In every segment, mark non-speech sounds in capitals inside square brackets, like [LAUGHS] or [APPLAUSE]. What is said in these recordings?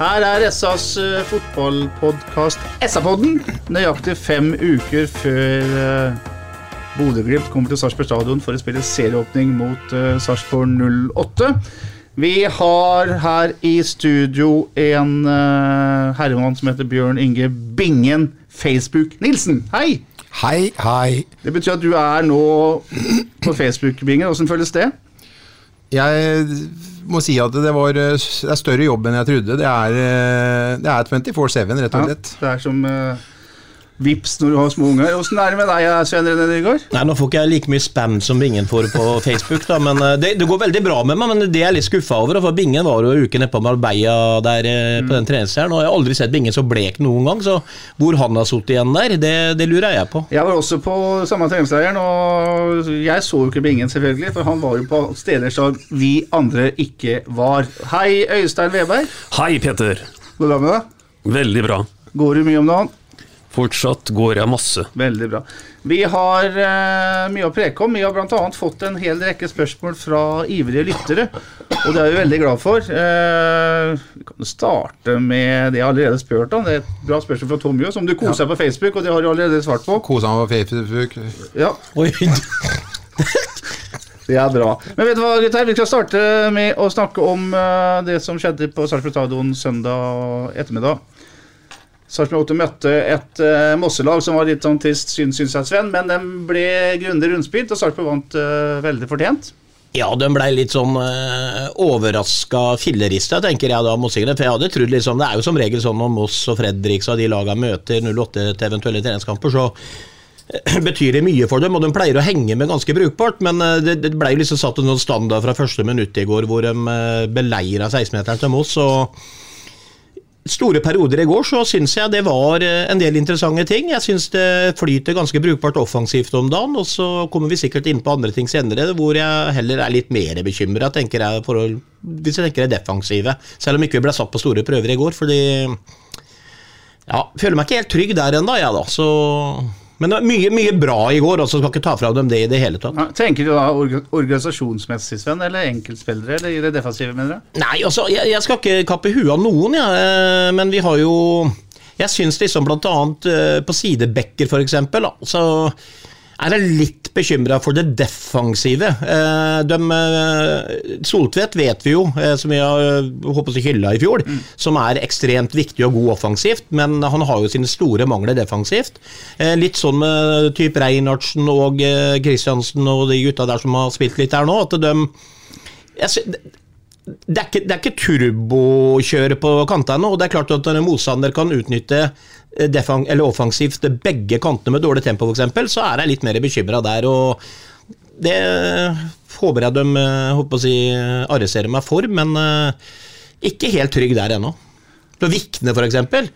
Her er SAs uh, fotballpodkast SA-podden. Nøyaktig fem uker før uh, Bodø-Glimt kommer til Sarpsborg stadion for å spille serieåpning mot uh, Sarpsborg 08. Vi har her i studio en herremann som heter Bjørn Inge Bingen Facebook Nilsen. Hei! Hei, hei. Det betyr at du er nå på Facebook, Bingen. Åssen føles det? Jeg må si at det, var, det er større jobb enn jeg trodde. Det er, eh, det er 24-7, rett og slett. Ja, det er som uh, vips når du har små unger. Åssen er det med deg, Svein René Nygaard? Nei, Nå får ikke jeg like mye spam som Bingen får på [LAUGHS] Facebook, da, men eh, det, det går veldig bra med meg. Men det er jeg litt skuffa over. For Bingen var jo uken nedpå Marbella der mm. på den treningsleiren, og jeg har aldri sett Bingen så blek noen gang. Så hvor han har sittet igjen der, det, det lurer jeg på. Jeg var også på samme treningsleiren, og jeg så jo ikke Bingen, selvfølgelig, for han var jo på steder som vi andre ikke var. Hei, Øystein Weberg. Hei, Peter. Går det bra med deg? Veldig bra. Går du mye om dagen? Fortsatt går jeg masse. Veldig bra. Vi har uh, mye å preke om. Vi har bl.a. fått en hel rekke spørsmål fra ivrige lyttere, og det er vi veldig glad for. Uh, vi kan starte med det jeg allerede spurte om. Det er et bra spørsmål fra Tom Jø, som du koser deg på Facebook, og det har du allerede svart på. Kosa meg på Facebook. Ja, Oi, [LAUGHS] det er bra. Men vet du hva, gutter? Vi skal starte med å snakke om eh, det som skjedde på Sarpsborg stadion søndag ettermiddag. Sarpsborg 8 møtte et uh, Mosselag som var litt sånn trist, syns, syns jeg, Sven. Men den ble grundig rundspilt, og Sarpsborg vant uh, veldig fortjent. Ja, den ble litt sånn uh, overraska fillerista, tenker jeg da, Mossingene. For jeg hadde trodd liksom Det er jo som regel sånn når Moss og Fredrikstad de laga møter 08 til eventuelle treningskamper, så eh, [CLEARS THROAT] betyr det mye for dem, og de pleier å henge med ganske brukbart. Men eh, det, det ble liksom satt en standard fra første minutt i går, hvor de beleira 16-meteren til Moss. og store perioder i går så syns jeg det var eh, en del interessante ting. Jeg syns det flyter ganske brukbart offensivt om dagen, og så kommer vi sikkert inn på andre ting senere hvor jeg heller er litt mer bekymra, hvis jeg tenker det defensive. Selv om ikke vi ble satt på store prøver i går, fordi ja, føler meg ikke helt trygg der ennå, jeg, da. Så men mye, mye bra i går, altså skal ikke ta fra dem det i det hele tatt. Ja, Tenker du da organisasjonsmessig, Sven, eller enkeltspillere, eller i det defensive, mener du? Nei, altså, jeg, jeg skal ikke kappe huet av noen, ja, eh, men vi har jo Jeg syns liksom blant annet eh, på sidebekker, for eksempel, da, så er jeg litt bekymra for det defensive. Eh, De, eh, Soltvedt vet vi jo, eh, som vi har håpet å hylla i fjor, som er ekstremt viktig og god offensivt, men han har jo sine store mangler defensivt. Litt sånn med type Reinhardsen og Kristiansen og de gutta der som har spilt litt der nå, at de jeg, det er ikke, det er ikke turbokjøre på kantene, og det er klart at en motstander kan utnytte defang, eller offensivt begge kantene med dårlig tempo, f.eks., så er jeg litt mer bekymra der. og Det håper jeg de eh, håper å si, arresterer meg for, men eh, ikke helt trygg der ennå. På Vikne, f.eks.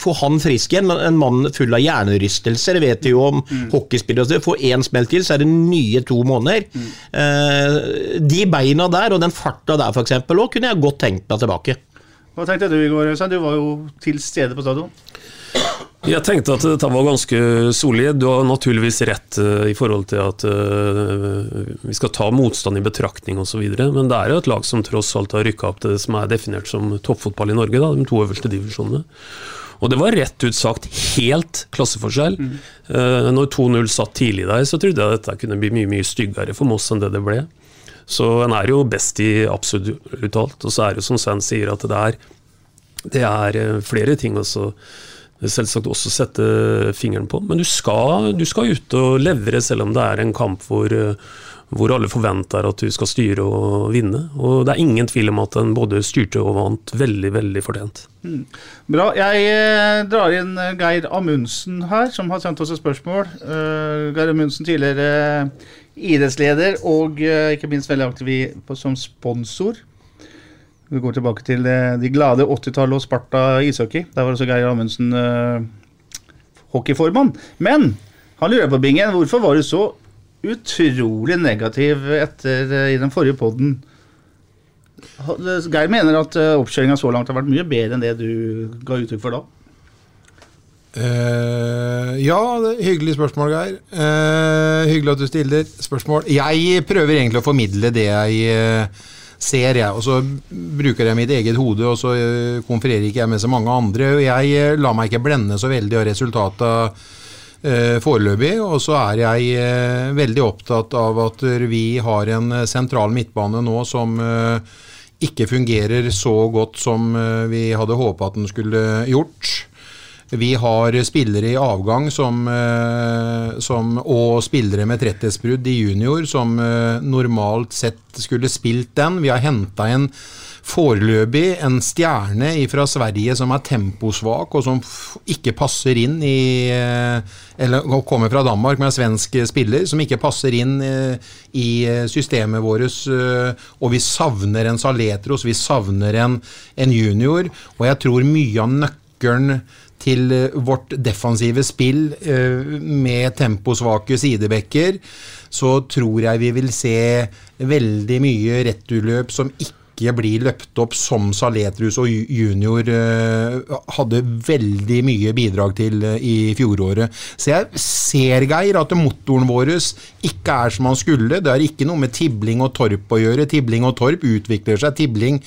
Få han frisk igjen, men en mann full av hjernerystelser, vet vi jo om hockeyspillere. også. Få én smell til, så er det nye to måneder. Eh, de beina der, og den farta der f.eks., òg, kunne jeg godt tenkt meg tilbake. Hva tenkte du i går, Øystein? Du var jo til stede på stadion. Jeg tenkte at dette var ganske solid. Du har naturligvis rett eh, i forhold til at eh, vi skal ta motstand i betraktning osv., men det er jo et lag som tross alt har rykka opp til det som er definert som toppfotball i Norge, da, de to øverste divisjonene. Og det var rett ut sagt helt klasseforskjell. Eh, når 2-0 satt tidlig der, så trodde jeg dette kunne bli mye mye styggere for Moss enn det det ble. Så en er jo best i absolutt alt. Og så er det jo som Sven sier, at det er, det er eh, flere ting også selvsagt også sette fingeren på. Men du skal, du skal ut og levere, selv om det er en kamp hvor, hvor alle forventer at du skal styre og vinne. Og det er ingen tvil om at den både styrte og vant veldig, veldig fortjent. Mm. Bra. Jeg eh, drar inn eh, Geir Amundsen her, som har sendt oss et spørsmål. Uh, Geir Amundsen, tidligere idrettsleder og uh, ikke minst veldig aktiv som sponsor. Vi går tilbake til uh, de glade 80-tallet og Sparta ishockey. Der var også Geir Amundsen hockeyformann. Men han lurer på, Bingen, hvorfor var du så utrolig negativ etter i den forrige poden? Geir mener at oppkjøringa så langt har vært mye bedre enn det du ga uttrykk for da. Uh, ja, hyggelig spørsmål, Geir. Uh, hyggelig at du stiller spørsmål. Jeg prøver egentlig å formidle det jeg uh, ser, jeg. Og så bruker jeg mitt eget hode, og så konfererer ikke jeg med så mange andre. og Jeg lar meg ikke blende så veldig av resultatet foreløpig. Og så er jeg veldig opptatt av at vi har en sentral midtbane nå som ikke fungerer så godt som vi hadde håpa at den skulle gjort. Vi har spillere i avgang som, eh, som, og spillere med tretthetsbrudd i junior som eh, normalt sett skulle spilt den. Vi har henta en foreløpig en stjerne fra Sverige som er temposvak, og som ikke passer inn i eh, Eller kommer fra Danmark, med en svensk spiller, som ikke passer inn i systemet vårt. Og vi savner en Saletros, vi savner en, en junior, og jeg tror mye av nøkkelen til eh, vårt defensive spill eh, med temposvake sidebekker, så tror jeg vi vil se veldig mye returløp som ikke ikke blir løpt opp som Saletrus og junior uh, hadde veldig mye bidrag til uh, i fjoråret. Så jeg ser, Geir, at motoren vår ikke er som han skulle. Det har ikke noe med Tibling og Torp å gjøre. Tibling og Torp utvikler seg. Tibling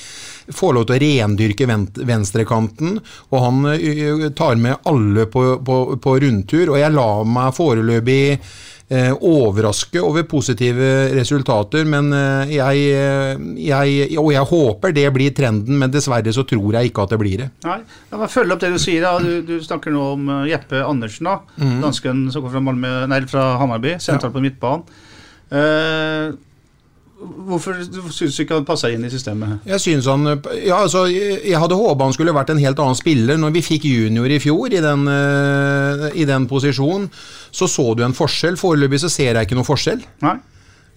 får lov til å rendyrke venstrekanten, og han uh, tar med alle på, på, på rundtur. Og jeg lar meg foreløpig eh, overraske over positive resultater. Men eh, jeg, eh, jeg, Og jeg håper det blir trenden, men dessverre så tror jeg ikke at det blir det. Nei, La meg følge opp det du sier. da. Du, du snakker nå om eh, Jeppe Andersen, da. Mm. dansken som kommer fra, Malmø, nei, fra Hammarby, sentralt ja. på midtbanen. Uh, Hvorfor syns du ikke han passa inn i systemet? Jeg synes han, ja altså, jeg hadde håpa han skulle vært en helt annen spiller. Når vi fikk junior i fjor i den, i den posisjonen, så så du en forskjell. Foreløpig så ser jeg ikke noen forskjell. Nei.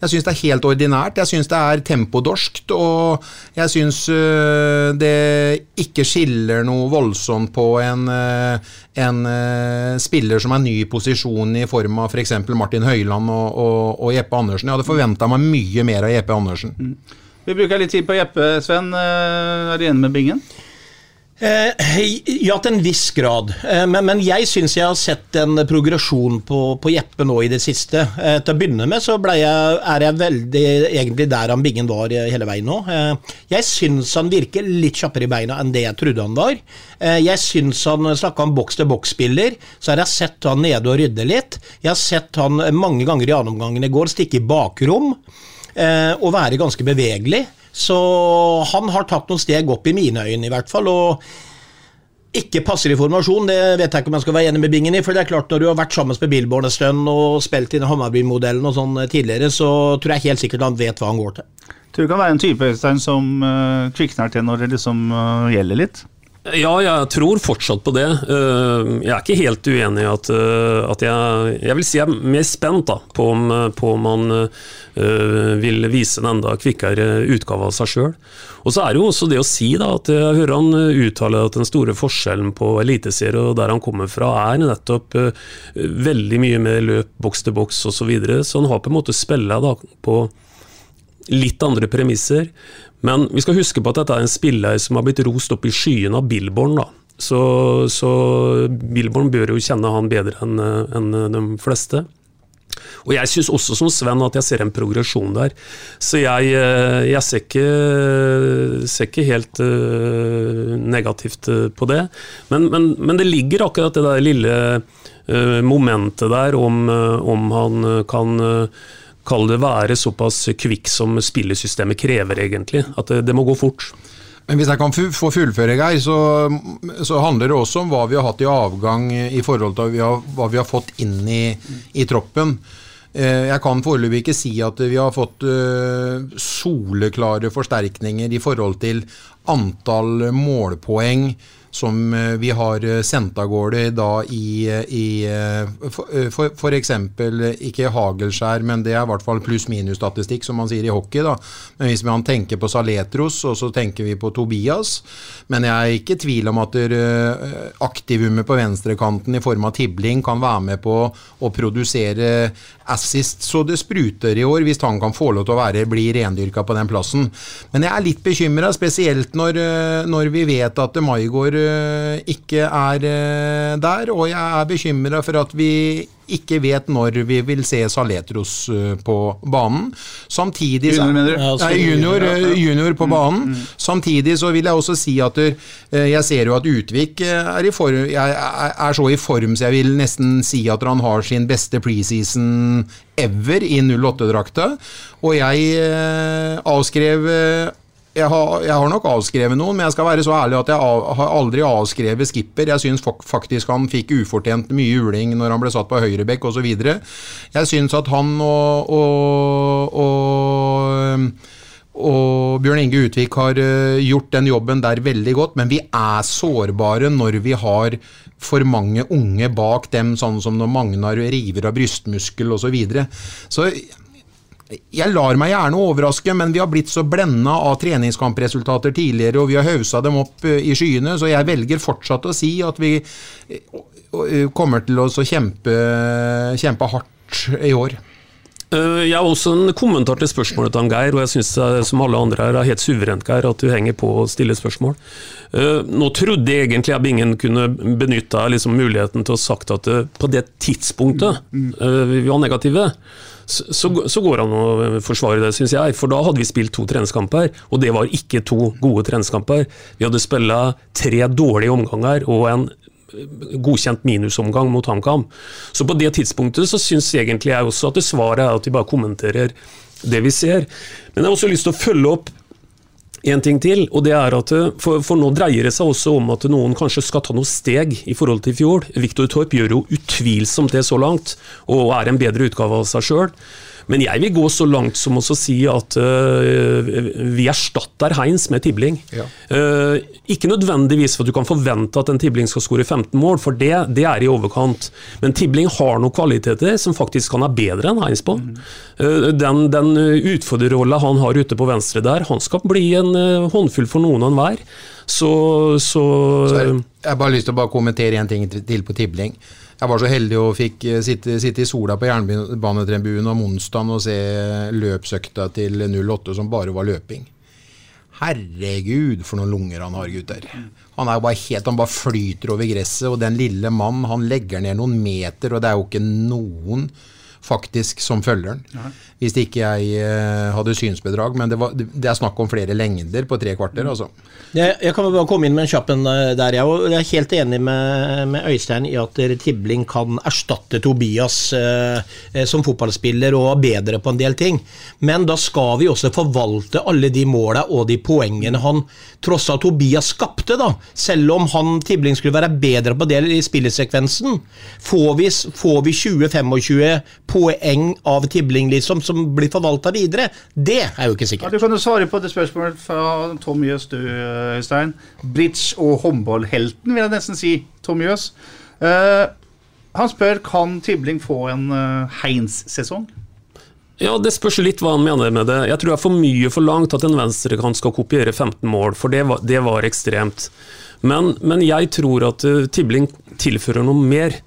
Jeg syns det er helt ordinært. Jeg syns det er tempodorskt. Og jeg syns uh, det ikke skiller noe voldsomt på en, uh, en uh, spiller som er ny i posisjon i form av f.eks. For Martin Høiland og, og, og, Jeppe Andersen. Jeg hadde forventa meg mye mer av Jeppe Andersen. Mm. Vi bruker litt tid på Jeppe, Sven. Er du enig med Bingen? Eh, ja, til en viss grad. Eh, men, men, jeg syns jeg har sett en progresjon på, på, Jeppe nå i det siste. Eh, til å begynne med så jeg, er jeg veldig egentlig der han Bingen var hele veien nå. Jeg syns han virker litt kjappere i beina enn det jeg trodde han var. Jeg syns han snakka om boks-til-boks-spiller, så har jeg sett han nede og rydde litt. Jeg har sett han mange ganger i gjennomgangen i går stikke i bakrom og være ganske bevegelig. Så han har tatt noen steg opp i mine øyne, i hvert fall. og ikke passer i formasjon, det vet jeg ikke om jeg skal være enig med Bingen i. For det er klart, når du har vært sammen med Billborn en stund og spilt i Hammarby-modellen og sånn tidligere, så tror jeg helt sikkert han vet hva han går til. Tror du kan være en type Øystein, som uh, kvikner til når det liksom uh, gjelder litt? Ja, jeg tror fortsatt på det. Eh, jeg er ikke helt uenig i at, eh, at jeg, jeg vil si jeg er mer spent da, på, om, på om man uh, vil vise en enda kvikkere utgave av seg sjøl. Og så er det jo også det å si da, at jeg hører han uttale at den store forskjellen på eliteserie og der han kommer fra, er nettopp veldig mye med løp boks til boks osv. Så, videre. så han har på en måte spilla på litt andre premisser. Men vi skal huske på at dette er en spiller som har blitt rost opp i skyen av Billborn. da. Så, så Billborn bør jo kjenne han bedre enn en de fleste. Og jeg syns også som Sven at jeg ser en progresjon der. Så jeg, eh, jeg ser, ikke, ser, ikke, helt uh, negativt eh, på det. Men, men, men, det ligger akkurat det der lille momentet der om, om han kan Kall det være såpass kvikk som spillesystemet krever, egentlig. At det, det må gå fort. Men hvis jeg kan få fullføre, Geir, så, så handler det også om hva vi har hatt i avgang i forhold til hva vi har, fått inn i, i troppen. Eh, Jeg kan foreløpig ikke si at vi har fått eh, soleklare forsterkninger i forhold til antall målpoeng som eh, vi har eh, sendt av gårde da i, i f.eks. eh, eh, ikke Hagelskjær, men det er i hvert fall pluss-minus-statistikk, som man sier i hockey. da. Men hvis man tenker på Saletros, og så tenker vi på Tobias Men jeg er ikke i tvil om at aktivummet på venstrekanten i form av Tibling kan være med på å produsere assist så det spruter i år, hvis han kan få lov til å være, bli rendyrka på den plassen. Men jeg er litt bekymra, spesielt når, når vi vet at Maigård ikke er eh, der, og jeg er bekymra for at vi ikke vet når vi vil se Saletros eh, på banen. Samtidig Junior, mener du? Nei, junior, eh, junior på banen. Samtidig så vil jeg også si at eh, jeg ser jo at Utvik eh, er, i form, er så i form så jeg vil nesten si at han har sin beste preseason ever i 08-drakta. Og jeg eh, avskrev eh, jeg har, jeg har nok avskrevet noen, men jeg skal være så ærlig at jeg av, har aldri avskrevet Skipper. Jeg syns faktisk han fikk ufortjent mye juling når han ble satt på høyrebekk osv. Jeg syns at han og, og, og og Bjørn Inge Utvik har eh, gjort den jobben der veldig godt, men vi er sårbare når vi har for mange unge bak dem, sånn som når Magnar river av brystmuskel osv. Så, videre. så jeg lar meg gjerne overraske, men vi har blitt så blenda av treningskampresultater tidligere, og vi har hausa dem opp eh, i skyene, så jeg velger fortsatt å si at vi eh, eh, kommer til å kjempe, kjempe hardt i år. Eh, Jeg har også en kommentar til spørsmålet til Geir, og jeg syns som alle andre her er helt suverent Geir, at du henger på å stille spørsmål. Eh, Nå trodde jeg egentlig at ingen kunne benytta liksom muligheten til å sagt at på det tidspunktet eh, vi var negative, så, så går det an å forsvare det, syns jeg. For da hadde vi spilt to treningskamper, og det var ikke to gode treningskamper. Vi hadde spilla tre dårlige omganger og en godkjent minusomgang mot HamKam. Så på det tidspunktet så syns egentlig jeg også at det svaret er at vi bare kommenterer det vi ser. Men jeg har også lyst til å følge opp en ting til, og det er at eh, for, for nå dreier det seg også om at noen kanskje skal ta noen steg i forhold til i fjor. Viktor Torp gjør jo utvilsomt det så langt, og er en bedre utgave av seg sjøl. Men jeg vil gå så langt som å si at uh, vi erstatter Heins med Tibling. Ja. Uh, ikke nødvendigvis for at du kan forvente at en Tibling skal skåre 15 mål, for det, det er i overkant. Men Tibling har noen kvaliteter som faktisk kan være bedre enn Heins på. Eh, den den utfordrerrolla han har ute på venstre der, han skal bli en håndfull for noen og enhver. Så, så, Så jeg har bare lyst til å bare kommentere en ting til på Tibling. Jeg var så heldig og fikk eh, sitte, sitte i sola på jernbanetribunen om onsdagen og se løpsøkta til 08 som bare var løping. Herregud, for noen lunger han har, gutter. Han er jo bare helt, han bare flyter over gresset, og den lille mann, han legger ned noen meter, og det er jo ikke noen faktisk som følger han. Hvis ikke jeg eh, hadde synsbedrag, men det, var, det er snakk om flere lengder på tre kvarter, altså. Jeg, jeg kan bare komme inn med en kjapp en eh, der, jeg òg. Jeg er helt enig med, med Øystein i at Tibling kan erstatte Tobias eh, eh, som fotballspiller og er bedre på en del ting. Men da skal vi også forvalte alle de måla og de poengene han tross alt Tobias skapte, da. Selv om han Tibling skulle være bedre på det i spillesekvensen. Får vi, vi 20-25 poeng av Tibling, liksom, som blir forvalta videre? Det er jo ikke Ja, sikkert. du kan jo svare på det spørsmålet fra Tom Jøs, du, Øystein. Bridge- og håndballhelten, vil jeg nesten si. Tom Jøs. Uh, han spør kan Tibling få en uh, Heins-sesong. Ja, Det spørs litt hva han mener med det. Jeg tror det er for mye forlangt at en venstrekant skal kopiere 15 mål, for det var, det var ekstremt. Men, men jeg tror at uh, Tibling tilfører noe mer.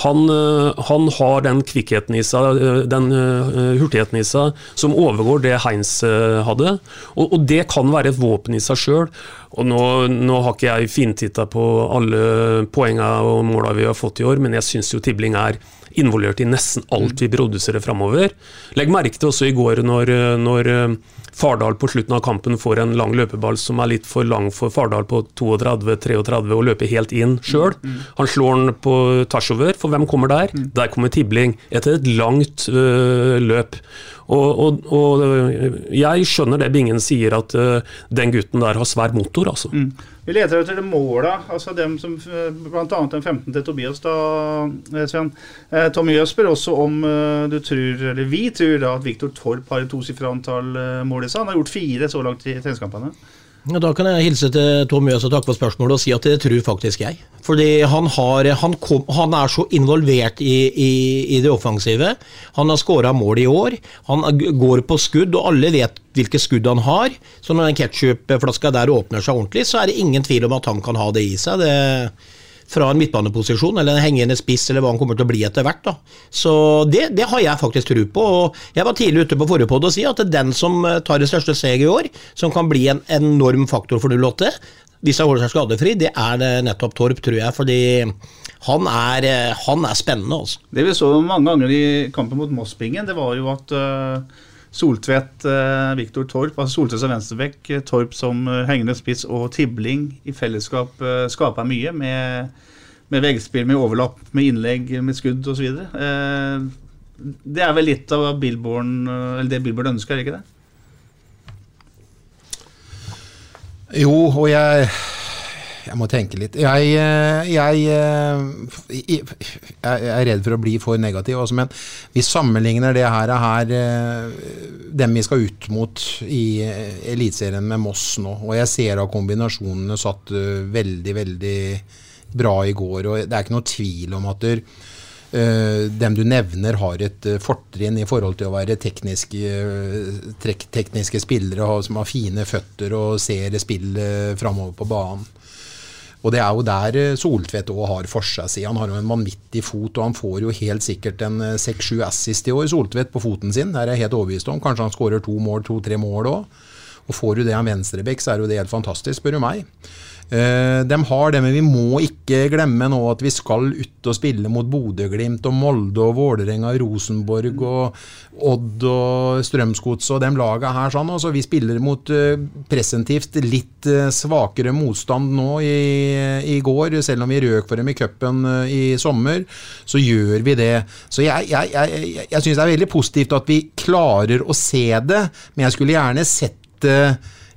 Han, eh, han har den kvikkheten i seg, eh, den eh, hurtigheten i seg, som overgår det Heinz hadde. Og, og det kan være et våpen i seg sjøl. Og nå, nå har ikke jeg fintitta på alle poengene og måla vi har fått i år, men jeg syns jo Tibling er involvert i nesten alt vi produserer framover. Legg merke til også i går når, når eh, Fardal på slutten av kampen får en lang løpeball som er litt for lang for Fardal på 32-33 og løper helt inn sjøl. Han slår den på tvers over, for hvem kommer der? Der kommer Tibling, etter et langt øh, løp. Og, og, og øh, jeg skjønner det Bingen sier, at øh, den gutten der har svær motor, altså. Vi leter etter det måla, altså dem som bl.a. den 15. til Tobias, da, eh, Sven. Eh, Tommy Jøs også om eh, du tror, eller vi tror da at Viktor Torp har et tosifra antall eh, mål i seg. Han har gjort fire så langt i treningskampene. Ja, Da kan jeg hilse til Tom Mjøs og takke for spørsmålet og si at det tror faktisk jeg. Fordi han, har, han, kom, han er så involvert i, i, i det offensive. Han har skåra mål i år. Han går på skudd, og alle vet hvilke skudd han har. Så når den ketsjupflaska der åpner seg ordentlig, så er det ingen tvil om at han kan ha det i seg. Det fra en midtbaneposisjon, eller en hengende spiss, eller hva han kommer til å bli etter hvert. da. Så det, det har jeg faktisk tro på. og Jeg var tidlig ute på forrige podd og si at det er den som eh, tar det største steget i år, som kan bli en enorm faktor for 08, hvis han holder seg skadefri, det er det nettopp Torp, tror jeg. Fordi han er, eh, han er spennende, altså. Det vi så mange ganger i kampen mot Mossbingen, det var jo at uh, Soltvedt, uh, Viktor Torp, altså Soltvedt som venstrebekk, Torp som uh, hengende spiss og Tibling i fellesskap skaper mye med, med veggspill, med overlapp, med innlegg, med skudd osv. Det er vel litt av Billborn, det Billborn ønsker, er det ikke det? Jo, og jeg Jeg må tenke litt. Jeg, jeg, jeg, jeg er redd for å bli for negativ, også, men vi sammenligner det her, her dem vi skal ut mot i Eliteserien med Moss nå. Og jeg ser at kombinasjonene satt veldig, veldig bra i går. Og det er ikke noe tvil om at der, dem du nevner har et fortrinn i forhold til å være tekniske, tek tekniske spillere som har fine føtter og ser spillet framover på banen. Og det er jo der Soltvedt òg har for seg, si. han. har jo en vanvittig fot, og han får jo helt sikkert en seks-sju assist i år, Soltvedt, på foten sin. Det er jeg helt overbevist om. Kanskje han skårer to mål, to-tre mål òg. Og får du det av venstrebekk, så er jo det helt fantastisk, spør du meg. Uh, de har det, men vi må ikke glemme nå at vi skal ut og spille mot Bodø-Glimt og Molde og Vålerenga og Rosenborg og Odd og Strømsgodset og de lagene her. sånn, altså Vi spiller mot uh, presentivt litt uh, svakere motstand nå i, i, går. Selv om vi røk for dem i cupen i sommer, så gjør vi det. Så jeg, jeg, jeg, jeg, jeg syns det er veldig positivt at vi klarer å se det, men jeg skulle gjerne sett det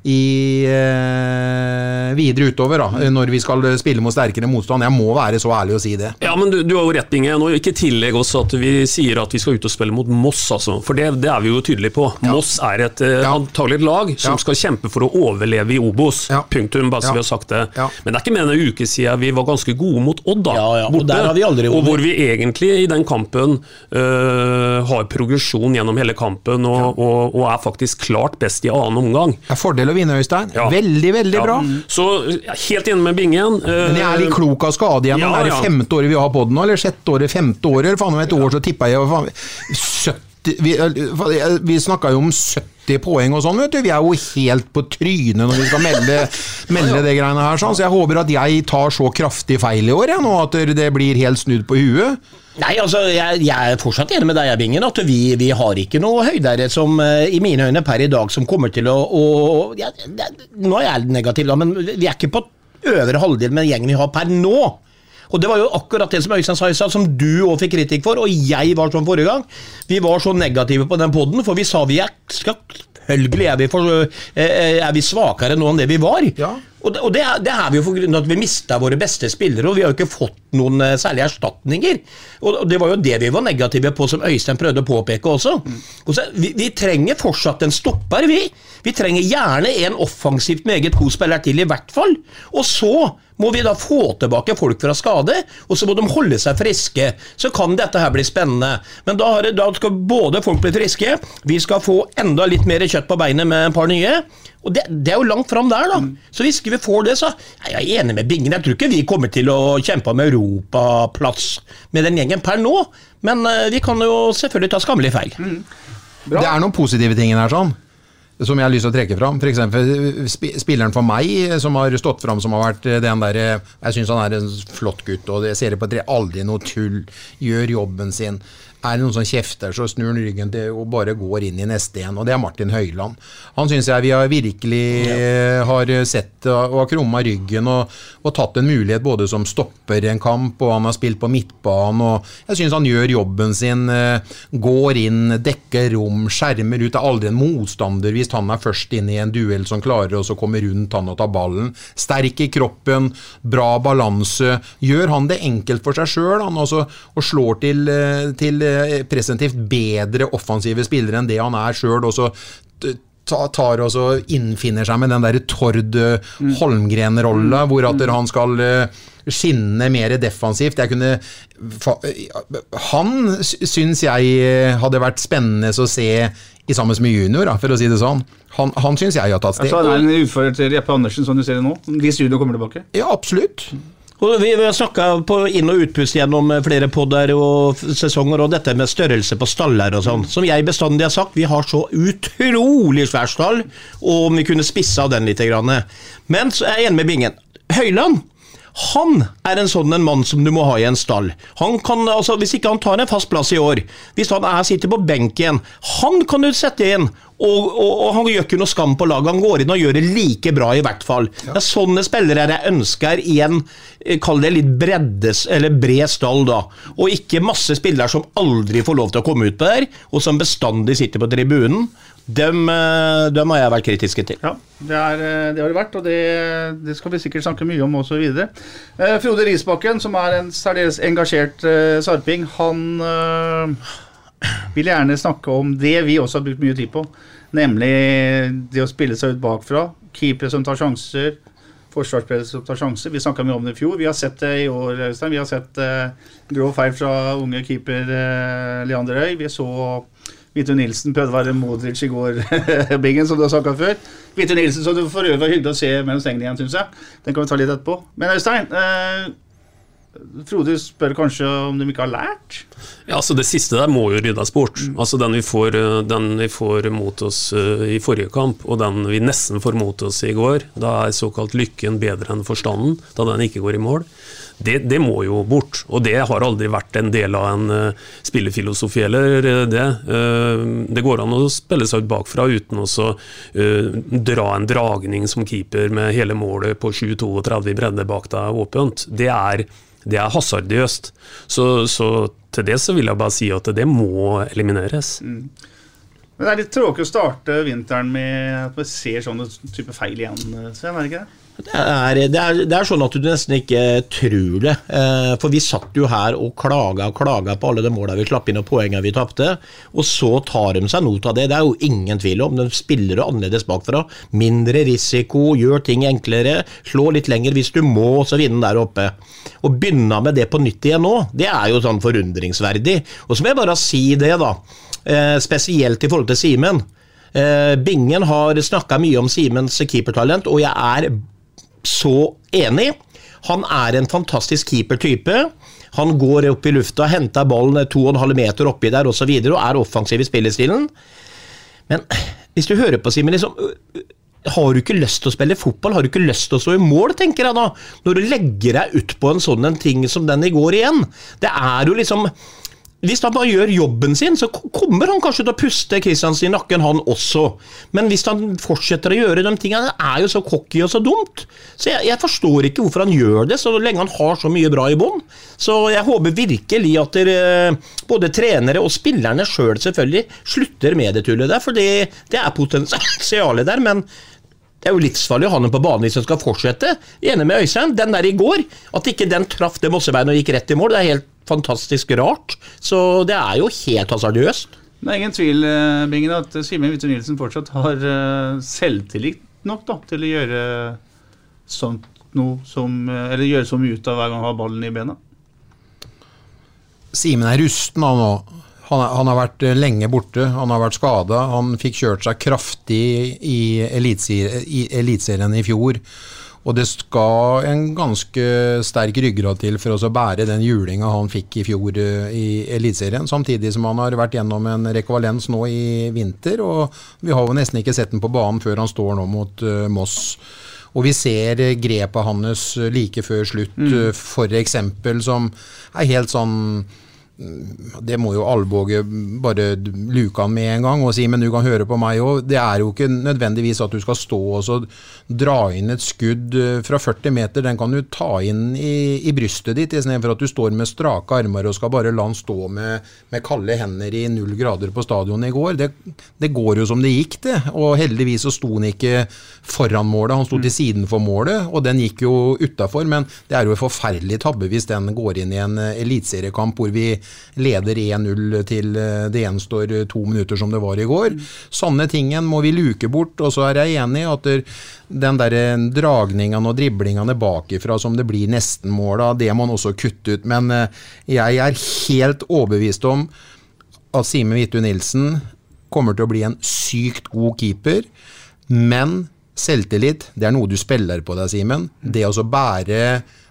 i eh, videre utover, da, når vi skal spille mot sterkere motstand. Jeg må være så ærlig å si det. Ja, men Du, du har jo rett, Binge. Nå Ikke tillegg oss at vi sier at vi skal ut og spille mot Moss, altså. For det, det er vi jo tydelige på. Ja. Moss er et eh, ja. antagelig et lag som ja. skal kjempe for å overleve i Obos. Punktum, bare så vi har sagt det. Men det er ikke mer enn en uke siden vi var ganske gode mot Odd, da. Borte, og hvor vi egentlig i den kampen øh, har progresjon gjennom hele kampen og, og, og, er faktisk klart best i annen omgang. Er fordel å vinne, Øystein. Veldig, veldig bra. Så helt inne med Bingen. Men jeg er litt klok av skade igjen. Ja, er det femte året vi har på den nå, eller sjette året, femte året? Faen om et år så tippa jeg faen, 70 Vi, vi snakka jo om 70 poeng og sånn, vet du. Vi er jo helt på trynet når vi skal melde, [LAUGHS] melde det greiene her, sånn. Så jeg håper at jeg tar så kraftig feil i år, jeg, nå at det blir helt snudd på huet. Nei, altså, jeg, jeg, er fortsatt enig med deg, Bingen, at vi, vi har ikke noe høydere som i mine øyne per i dag som kommer til å, å ja, det, Nå er jeg negativ, da, men vi er ikke på øvre halvdel med gjengen vi har per nå. Og det var jo akkurat det som Øystein sa i stad, som du òg fikk kritikk for, og jeg var sånn forrige gang. Vi var så negative på den poden, for vi sa vi er Selvfølgelig er vi, for, er vi svakere nå enn det vi var. Ja. Og, det, er, det, er, vi jo for at vi mista våre beste spillere, og vi har jo ikke fått noen uh, særlige erstatninger. Og, Det var jo det vi var negative på, som Øystein prøvde å påpeke også. Mm. Så, vi, vi, trenger fortsatt en stopper, vi. Vi trenger gjerne en offensivt meget god spiller til, i hvert fall. Og så må vi da få tilbake folk fra skade, og så må de holde seg friske. Så kan dette her bli spennende. Men da, det, da skal både folk bli friske, vi skal få enda litt mer kjøtt på beinet med en par nye. Og det, det, er jo langt fram der, da. Så hvis ikke vi får det, så er jeg enig med Bingen. Jeg tror ikke vi kommer til å kjempe om europaplass med den gjengen per nå, men uh, vi kan jo selvfølgelig ta skammelig feil. Mm. Det er noen positive ting her, sånn som jeg har lyst til å trekke fram. F.eks. spilleren for meg som har stått fram, som har vært den derre Jeg syns han er en flott gutt, og jeg ser det på tre, aldri noe tull. Gjør jobben sin er det noen som kjefter, så snur han ryggen til og bare går inn i neste en. Og det er Martin Høiland. Han syns jeg vi har virkelig ja. har sett og har krumma ryggen og, og, tatt en mulighet både som stopper en kamp, og han har spilt på midtbanen. og Jeg syns han gjør jobben sin. Eh, går inn, dekker rom, skjermer ut. Det er aldri en motstander hvis han er først inne i en duell som klarer å komme rundt han og ta ballen. Sterk i kroppen, bra balanse. Gjør han det enkelt for seg sjøl, altså, og slår til, eh, til presentivt bedre offensive spillere enn det han er sjøl. Og så tar og så innfinner seg med den der Tord Holmgren-rolla, mm. hvor at mm. han skal eh, skinne mer defensivt. Jeg kunne Han syns jeg eh, hadde vært spennende å se i sammen med junior, for å si det sånn. Han, han syns jeg har tatt steg. Altså, han er en utfordrer til Jeppe Andersen, som du ser det nå? Hvis junior kommer tilbake? Ja, absolutt. Vi, vi har snakka på inn- og utpust gjennom flere podder og sesonger, og dette med størrelse på staller og sånn. Som jeg bestandig har sagt, vi har så utrolig svær stall, og om vi kunne spissa den litt. Men så er jeg enig med Bingen. Høyland han er en sånn en mann som du må ha i en stall. Han kan, altså, Hvis ikke han tar en fast plass i år, hvis han er, sitter på benken, han kan du sette inn. Og, og, og, han gjør ikke noe skam på laget. Han går inn og gjør det like bra, i hvert fall. Ja. Det er sånne spillere jeg ønsker i en eh, kall det litt breddes, eller bred stall, da. Og ikke masse spillere som aldri får lov til å komme ut på der, og som bestandig sitter på tribunen. Dem, eh, dem, har jeg vært kritiske til. Ja, det, er, eh, det har det vært, og det, det, skal vi sikkert snakke mye om osv. Eh, Frode Risbakken, som er en særdeles engasjert eh, sarping, han eh, vil gjerne snakke om det vi også har brukt mye tid på. Nemlig det å spille seg ut bakfra. Keepere som tar sjanser. Forsvarsspillere som tar sjanser. Vi snakka mye om det i fjor. Vi har sett det i år, Øystein. Vi har sett eh, grov feil fra unge keeper Leander Øy. Vi så Vidtun Nilsen prøvde å være Modric i går, [LAUGHS] Bingen, som du har snakka før. Vidtun Nilsen, som du for øvrig var hyggelig å se mellom stengene igjen, syns jeg. Den kan vi ta litt etterpå. Men Øystein, eh, Frode spør kanskje om de ikke har lært? Ja, altså Det siste der må jo ryddes bort. Mm. Altså den vi, får, eh, den vi får mot oss uh, i forrige kamp, og den vi nesten får mot oss i går, da er såkalt lykken bedre enn forstanden, da den ikke går i mål. Det, det må jo bort. Og det har aldri vært en del av en uh, spillefilosofi eller det. Uh, det går an å spille seg ut bakfra uten å dra en dragning som keeper med hele målet på 7-32 i bredde bak deg åpent. Det er det er hasardiøst. Så, så, til det så vil jeg bare si at det må elimineres. Mm. Men Det er litt tråkig å starte vinteren med at vi ser sånne type feil igjen, Sven, er det ikke det? Det er, det, er, det er, sånn at du nesten ikke tror det. Eh, for vi satt jo her og klaga og klaga på alle de måla vi slapp inn og poengene vi tapte. Og så tar de seg not av det. Det er jo ingen tvil om. De spiller annerledes bakfra. Mindre risiko, gjør ting enklere. Slå litt lenger hvis du må, så vinne der oppe. Å begynne med det på nytt igjen nå, det er jo sånn forundringsverdig. Og så må jeg bare si det, da. Eh, spesielt i forhold til Simen. Eh, Bingen har snakka mye om Simens keepertalent, og jeg er så enig. Han er en fantastisk keeper-type. Han går opp i lufta, henter ballen 2,5 meter oppi der osv. Og, så videre, og er offensiv i spillestilen. Men hvis du hører på Simen, liksom, har du ikke lyst til å spille fotball? Har du ikke lyst til å stå i mål, tenker jeg da, når du legger deg ut på en sånn en ting som den i går igjen? Det er jo liksom hvis han bare gjør jobben sin, så kommer han kanskje til å puste Kristiansen i nakken, han også. Men hvis han fortsetter å gjøre de tingene, det er jo så cocky og så dumt. Så jeg, jeg, forstår ikke hvorfor han gjør det, så lenge han har så mye bra i bånn. Så jeg håper virkelig at dere, både trenere og spillerne sjøl selv selvfølgelig slutter med det tullet der, for det, det er potensialet der. men det er jo livsfarlig å ha den på banen hvis den skal fortsette. Enig med Øystein. Den der i går, at ikke den traff det Mossebeinet og gikk rett i mål, det er helt fantastisk rart. Så det er jo helt hasardiøst. Det er ingen tvil eh, Bingen, at Simen Witte Nielsen fortsatt har eh, selvtillit nok da, til å gjøre sånt noe som eh, Eller gjøre så mye ut av hver gang han har ballen i bena. Simen er rusten av nå. Han, han, har vært lenge borte, han har vært skada. Han fikk kjørt seg kraftig i Eliteserien i fjor. Og det skal en ganske sterk ryggrad til for å bære den julinga han fikk i fjor eh, i Eliteserien. Samtidig som han har vært gjennom en rekvalens nå i vinter. Og vi har jo nesten ikke sett den på banen før han står nå mot uh, Moss. Og vi ser grepet hans like før slutt, mm. f.eks. som er helt sånn det må jo Alvåge bare luke han med en gang og si, men du kan høre på meg òg. Det er jo ikke nødvendigvis at du skal stå og så dra inn et skudd eh, fra 40 meter. Den kan du ta inn i, i brystet ditt, istedenfor at du står med strake armer og skal bare la han stå med, med kalde hender i null grader på stadionet i går. Det, det, går jo som det gikk, det. Og heldigvis så sto han ikke foran målet, han sto til siden for målet, og den gikk jo utafor. Men det er jo en forferdelig tabbe hvis den går inn i en eh, eliteseriekamp hvor vi leder 1-0 til eh, det gjenstår eh, to minutter, som det var i går. Sånne tingen må vi luke bort. Og så er jeg enig i at den der eh, dragningene og driblingene bakifra som det blir nesten mål av, det må man også kutte ut. Men jeg er helt overbevist om at Simen Hvitu Nilsen kommer til å bli en sykt god keeper. Men selvtillit, det er noe du spiller på deg, Simen. Det å bære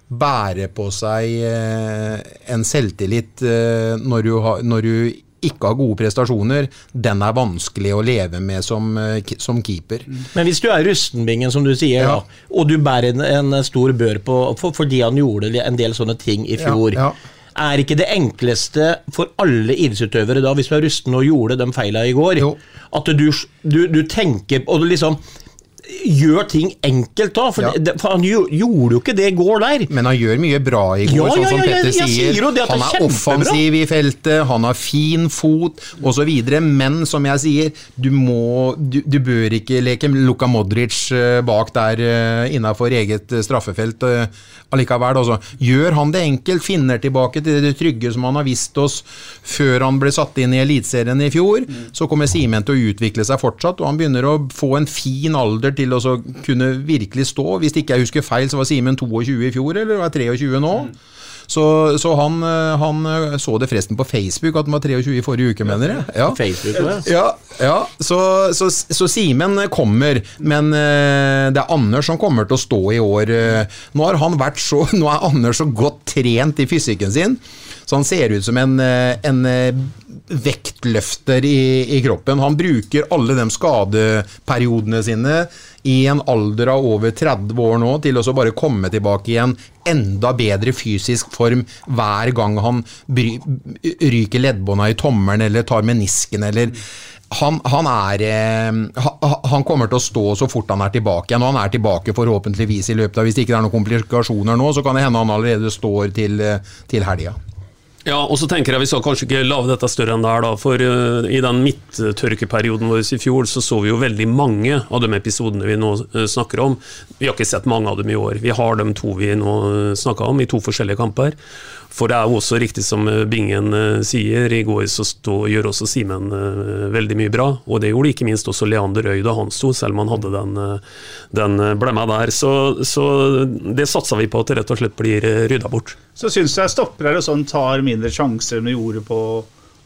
bære på seg eh, en selvtillit eh, når du, har, når du, ikke har gode prestasjoner, den er vanskelig å leve med som, eh, som keeper. Men hvis du er rustenbingen, som du sier, ja. da, og du bærer en, en stor bør på for, fordi han gjorde en del sånne ting i fjor ja, ja. Er ikke det enkleste for alle idrettsutøvere da, hvis du er rusten og gjorde de feila i går, jo. at du, du, du tenker og du liksom gjør ting enkelt da. For, ja. for, han gjorde jo ikke det i går der. Men han gjør mye bra i går, ja, sånn som Petter jeg, jeg, jeg sier. han er, er offensiv i feltet, han har fin fot osv. Men som jeg sier, du, må, du, du bør ikke leke Luka Modric eh, bak der uh, innafor eget eh, straffefelt allikevel. Altså. Gjør han det enkelt, finner tilbake til det trygge som han har vist oss før han ble satt inn i Eliteserien i fjor, mm. så kommer Simen til å utvikle seg fortsatt, og han begynner å få en fin alder til å kunne virkelig stå. Hvis ikke jeg husker feil, så var Simen 22 i fjor, eller var 23 nå? Så, så han, eh, han, eh, så det forresten på Facebook at han var 23 i forrige uke, mener jeg. Ja. Facebook, ja, ja. Så, så, så Simen kommer, men eh, det er Anders som kommer til å stå i år. Nå, har han vært så, [LAUGHS] nå er Anders så godt trent i fysikken sin, så han ser ut som en, en vektløfter i, i, kroppen. Han bruker alle de skadeperiodene sine i en alder av over 30 år nå til å bare komme tilbake i en enda bedre fysisk form hver gang han bry, ryker leddbånda i tommelen eller tar menisken eller han, han, er, eh, han, kommer til å stå så fort han er tilbake igjen. Og han er tilbake forhåpentligvis i løpet av Hvis det ikke er noen komplikasjoner nå, så kan det hende han allerede står til, til helga. Ja, og så tenker jeg Vi skal kanskje ikke lage dette større enn det er, da. For uh, i den midttørkeperioden vår i fjor, så så vi jo veldig mange av de episodene vi nå uh, snakker om. Vi har ikke sett mange av dem i år. Vi har de to vi nå uh, eh, snakka om, i to forskjellige kamper. For det er jo også riktig som eh, Bingen eh, sier, i går så stå, gjør også Simen uh, veldig mye bra. Og det gjorde ikke minst også Leander Øy da han sto, selv om han hadde den, den blemma der. Så, så det satser vi på at det rett og slett blir rydda bort. Så syns jeg stoppere sånn tar mindre sjanser enn de gjorde på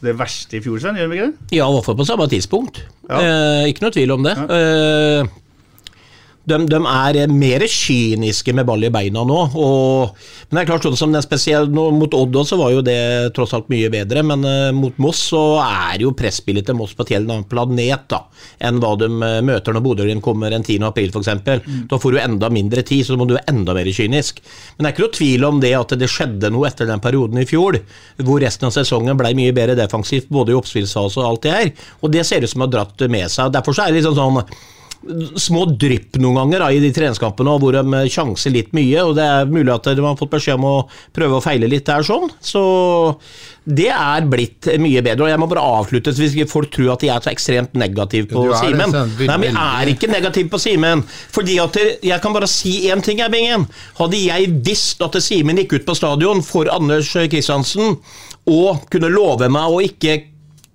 det verste i fjor, Sven? Gjør de ikke det? Ja, i hvert fall på samme tidspunkt. Ja. Eh, ikke noe tvil om det. Ja. Eh, de, de, er mer kyniske med ball i beina nå. Og, men det er klart sånn som er spesielt nå, Mot Odd så var jo det tross alt mye bedre, men uh, mot Moss så er jo presspillet til Moss på et helt annet planet da, enn hva de uh, møter når Bodø kommer en 10. april f.eks. Mm. Da får du enda mindre tid, så da må du være enda mer kynisk. Men det er ikke noe tvil om det at det skjedde noe etter den perioden i fjor, hvor resten av sesongen ble mye bedre defensivt, både i oppspillsfase og alt det her. Og det ser ut som å ha dratt med seg. Derfor så er det liksom sånn små drypp noen ganger da, i de treningskampene hvor de sjanser litt mye. og Det er mulig at de har fått beskjed om å prøve å feile litt der. sånn, så det er blitt mye bedre. og Jeg må bare avslutte hvis ikke folk tror at de er så ekstremt negativ på Simen. Nei, men jeg er ikke negativ på Simen. Fordi at Jeg kan bare si én ting, Ebbingen. Hadde jeg visst at Simen gikk ut på stadion for Anders Kristiansen og kunne love meg å ikke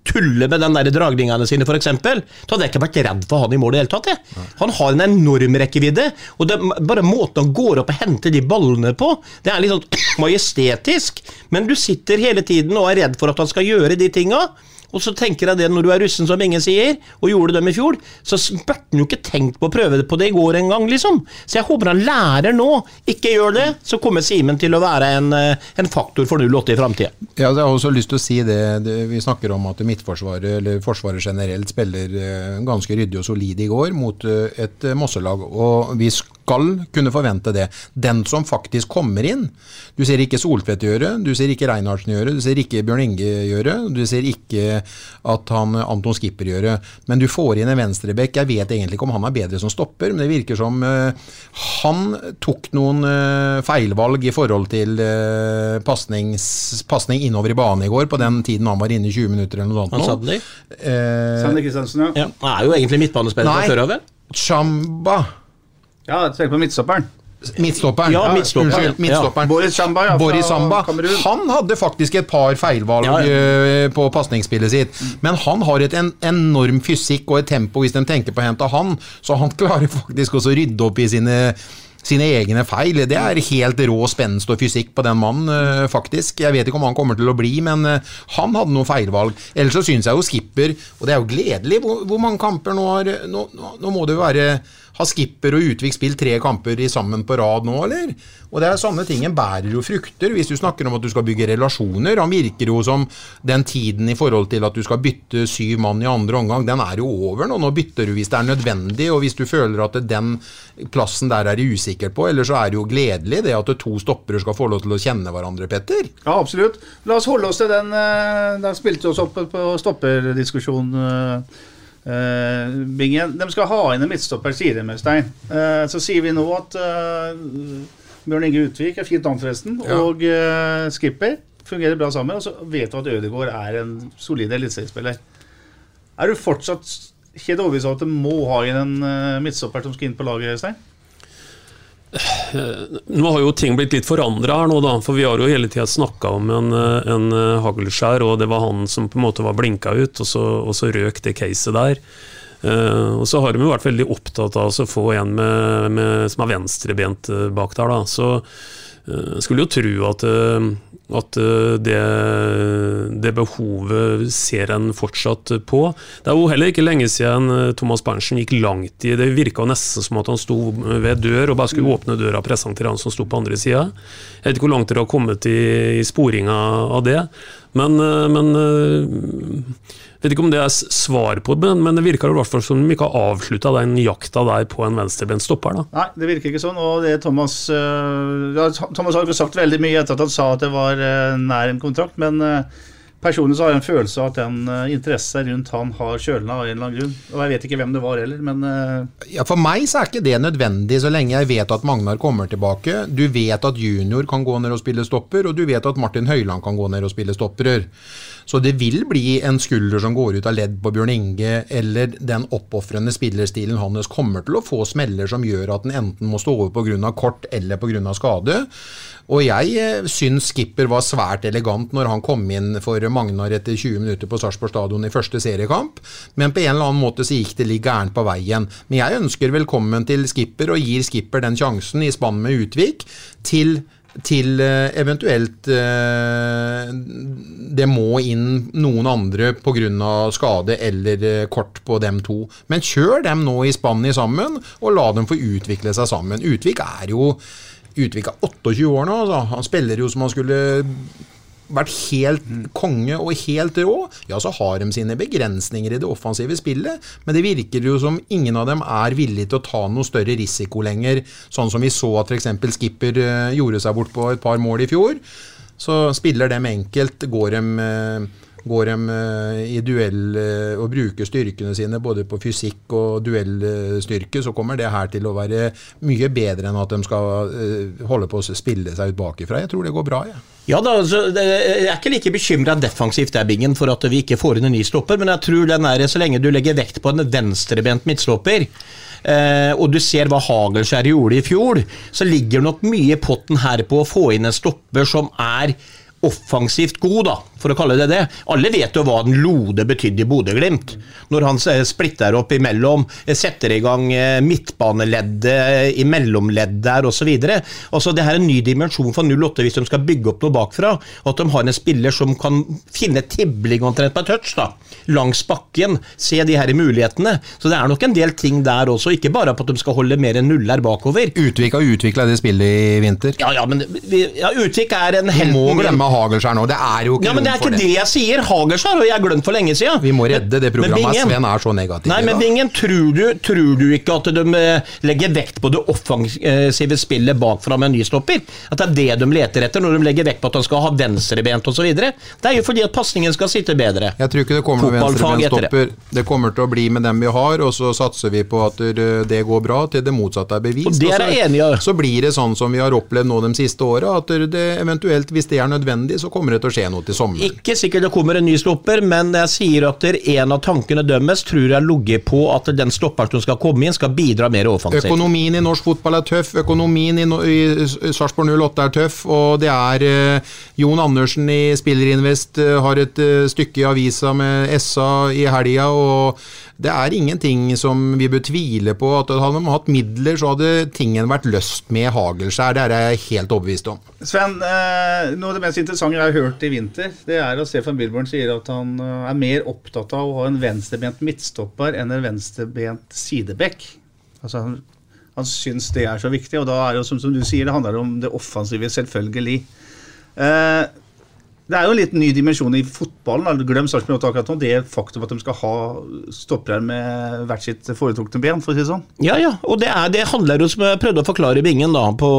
tulle med den der dragningene sine, f.eks., så hadde jeg ikke vært redd for han i mål i det hele tatt. Jeg. Han har en enorm rekkevidde, og det, bare måten han går opp og henter de ballene på, det er litt sånn [CLEARS THROAT] majestetisk. Men du sitter hele tiden og er redd for at han skal gjøre de tinga. Og så tenker jeg det når du er russen, som ingen sier, og gjorde dem i fjor, så burde han jo ikke tenkt på å prøve på det i går engang, liksom. Så jeg håper han lærer nå. Ikke gjør det, så kommer Simen til å være en, eh, en faktor for 08 i framtida. Ja, jeg har også lyst til å si det, det, vi snakker om at Midtforsvaret, eller Forsvaret generelt, spiller eh, ganske ryddig og solid i går mot eh, et Mosselag. Og vi skal kunne forvente det. Den som faktisk kommer inn. Du ser ikke Soltvedt gjøre, du ser ikke Reinhardsen gjøre, du ser ikke Bjørn Inge gjøre, du ser ikke at han Anton Skipper gjøre. Men du får inn en venstrebekk. Jeg vet egentlig ikke om han er bedre som stopper, men det virker som uh, han tok noen uh, feilvalg i forhold til uh, pasning innover i banen i går, på den tiden han var inne i 20 minutter eller noe sånt. Han Sadni? Eh, Sander Kristiansen, ja. Ja, han er jo egentlig midtbanespiller fra før av, vel? Chamba. Ja, tenk på midtstopperen. Midtstopperen. Ja, midtstopperen. Unnskyld, midtstopperen. Boris Samba, ja, Boris Samba. Han hadde faktisk et par feilvalg Ja, eh, på pasningsspillet sitt. Men han har et en, enorm fysikk og et tempo hvis de tenker på å hente han, så han [LAUGHS] klarer faktisk også å rydde opp i sine sine egne feil. Det er helt rå spenst og fysikk på den mannen, eh, faktisk. Jeg vet ikke om han kommer til å bli, men eh, han hadde noen feilvalg. Ellers så syns jeg jo Skipper, og det er jo gledelig Hvor, hvor mange kamper nå har nå, nå, nå må det jo være har Skipper og Utvik spilt tre kamper i sammen på rad nå, eller? Og det er sånne ting en bærer jo frukter, hvis du snakker om at du skal bygge relasjoner. Han virker jo som den tiden i forhold til at du skal bytte syv mann i andre omgang, den er jo over nå. Nå bytter du hvis det er nødvendig, og hvis du føler at den plassen der er du usikker på. Eller så er det jo gledelig det at to stoppere skal få lov til å kjenne hverandre, Petter. Ja, absolutt. La oss holde oss til den eh, Da spilte vi oss opp på stopperdiskusjon. Eh, eh, Bingen. De skal ha inn en midtstopper, sier de, Øystein. Uh, så sier vi nå at uh, Bjørn Inge Utvik er fint navn, forresten, Ja. og eh, Skipper fungerer bra sammen. Og så vet du at Ødegaard er en solid eliteseriespiller. Er du fortsatt helt overbevist om at du må ha inn en eh, midtstopper som skal inn på laget, Øystein? Nå har jo ting blitt litt forandra her nå, da. For vi har jo hele tida snakka om en, eh, en eh, haglskjær, og det var han som på en måte var blinka ut, og så, og så røk det caset der. Uh, og så har de jo vært veldig opptatt av å få en med, med, som er venstrebent bak der, da. Så uh, skulle jo tro at, eh, at eh, det, det behovet ser en fortsatt på. Det er jo heller ikke lenge siden eh, Thomas Berntsen gikk langt i Det virka nesten som at han sto ved dør og bare skulle åpne døra og presentere han som sto på andre sida. Jeg vet ikke hvor langt dere har kommet i, i sporinga av det, men, eh, men eh, vet ikke om det er svar på det, men det virker i hvert fall som de ikke har avslutta den jakta der på en venstrebent stopper. da. Nei, det virker ikke sånn. Og det Thomas øh, ja, Thomas har ikke sagt veldig mye etter at han sa at det var nær en kontrakt, men personlig så har jeg en følelse av at den uh, interessen rundt han har kjølna av en eller annen grunn. Og jeg vet ikke hvem det var heller, men uh... Ja, For meg så er ikke det nødvendig, så lenge jeg vet at Magnar kommer tilbake. Du vet at junior kan gå ned og spille stopper, og du vet at Martin Høiland kan gå ned og spille stopperer. Så det vil bli en skulder som går ut av ledd på Bjørn Inge, eller den oppofrende spillerstilen hans kommer til å få smeller som gjør at den enten må stå over pga. kort eller pga. skade. Og jeg eh, syns Skipper var svært elegant når han kom inn for Magnar etter 20 minutter på Sarpsborg stadion i første seriekamp, men på en eller annen måte så gikk det litt gærent på veien. Men jeg ønsker velkommen til Skipper og gir Skipper den sjansen i spann med Utvik til til eh, eventuelt eh, det må inn noen andre pga. skade eller kort på dem to. Men kjør dem nå i spannet sammen, og la dem få utvikle seg sammen. Utvik er jo Utvik er 28 år nå. Altså. Han spiller jo som han skulle vært helt konge og helt rå, ja, så har de sine begrensninger i det offensive spillet. Men det virker jo som ingen av dem er villige til å ta noe større risiko lenger. Sånn som vi så at f.eks. Skipper eh, gjorde seg bort på et par mål i fjor. Så spiller dem enkelt, går dem eh, Går de eh, i duell eh, og bruker styrkene sine både på fysikk og duellstyrke, så kommer det her til å være mye bedre enn at de skal eh, holde på å spille seg ut bakifra. Jeg tror det går bra, jeg. Ja da, altså, Jeg er ikke like bekymra defensivt der, Bingen, for at vi ikke får inn en ny stopper, men jeg tror den er, så lenge du legger vekt på en venstrebent midtstopper, og du ser hva Hagelskjær gjorde i fjor, så ligger nok mye i potten her på å få inn en stopper som er offensivt god, da, for å kalle det det. Alle vet jo hva den Lode betydde i Bodø-Glimt. Når han eh, splitter opp imellom, eh, setter i gang eh, midtbaneleddet i mellomledd der osv. Altså, det her er en ny dimensjon for 08 hvis de skal bygge opp noe bakfra. og At de har en spiller som kan finne tibling omtrent på touch, da, langs bakken. Se de her mulighetene. Så det er nok en del ting der også, ikke bare på at de skal holde mer enn nuller bakover. Utvik har utvikla det spillet i vinter. Ja, ja, men ja, Utvik er en helt må glemme Hagelskjær nå. Det er jo ikke ja, er ikke det jeg sier. Hagers har jeg glemt for lenge siden. Vi må redde det programmet. Bingen- Sven er så negativ. Nei, men. Bingen, tror du, tror du ikke at de eh, legger vekt på det offensive spillet bakfra med en nystopper? At det er det de leter etter når de legger vekt på at de skal ha venstrebent osv.? Det er jo fordi at pasningen skal sitte bedre. Jeg tror ikke det kommer noen Fotballfag det. Det kommer til å bli med dem vi har, og så satser vi på at det det går bra til det motsatte er bevist. Og det er jeg enig i. Så blir det sånn som vi har opplevd nå de siste åra, at det eventuelt, hvis det er nødvendig, så kommer det til å skje noe til sommeren. Ikke sikkert det kommer en ny stopper, men jeg sier at en av tankene dømmes, tror jeg ligger på at den stopperen som skal komme inn, skal bidra mer offensivt. Økonomien i norsk fotball er tøff, økonomien i, no i Sarpsborg 08 er tøff, og det er eh, Jon Andersen i Spillerinvest eh, har et eh, stykke i avisa med SA i helga, og det er ingenting som vi bør tvile på. at Hadde man hatt midler, så hadde tingen vært løst med hagelskjær. Det er jeg helt overbevist om. Sven, eh, noe av det mest interessante jeg har hørt i vinter, det er at Stefan Bilborn sier at han eh, er mer opptatt av å ha en venstrebent midtstopper enn en venstrebent sidebekk. Altså, han, han syns det er så viktig, og da er det som, som du sier, det handler om det offensive, selvfølgelig. Eh, det er jo en liten ny dimensjon i fotballen. Glem Sarpsborg 8 akkurat nå. Det er faktum at de skal ha stoppere med hvert sitt foretrukne ben, for å si det sånn. Ja, ja, og det, er, det handler jo, som jeg prøvde å forklare i Bingen, da, på,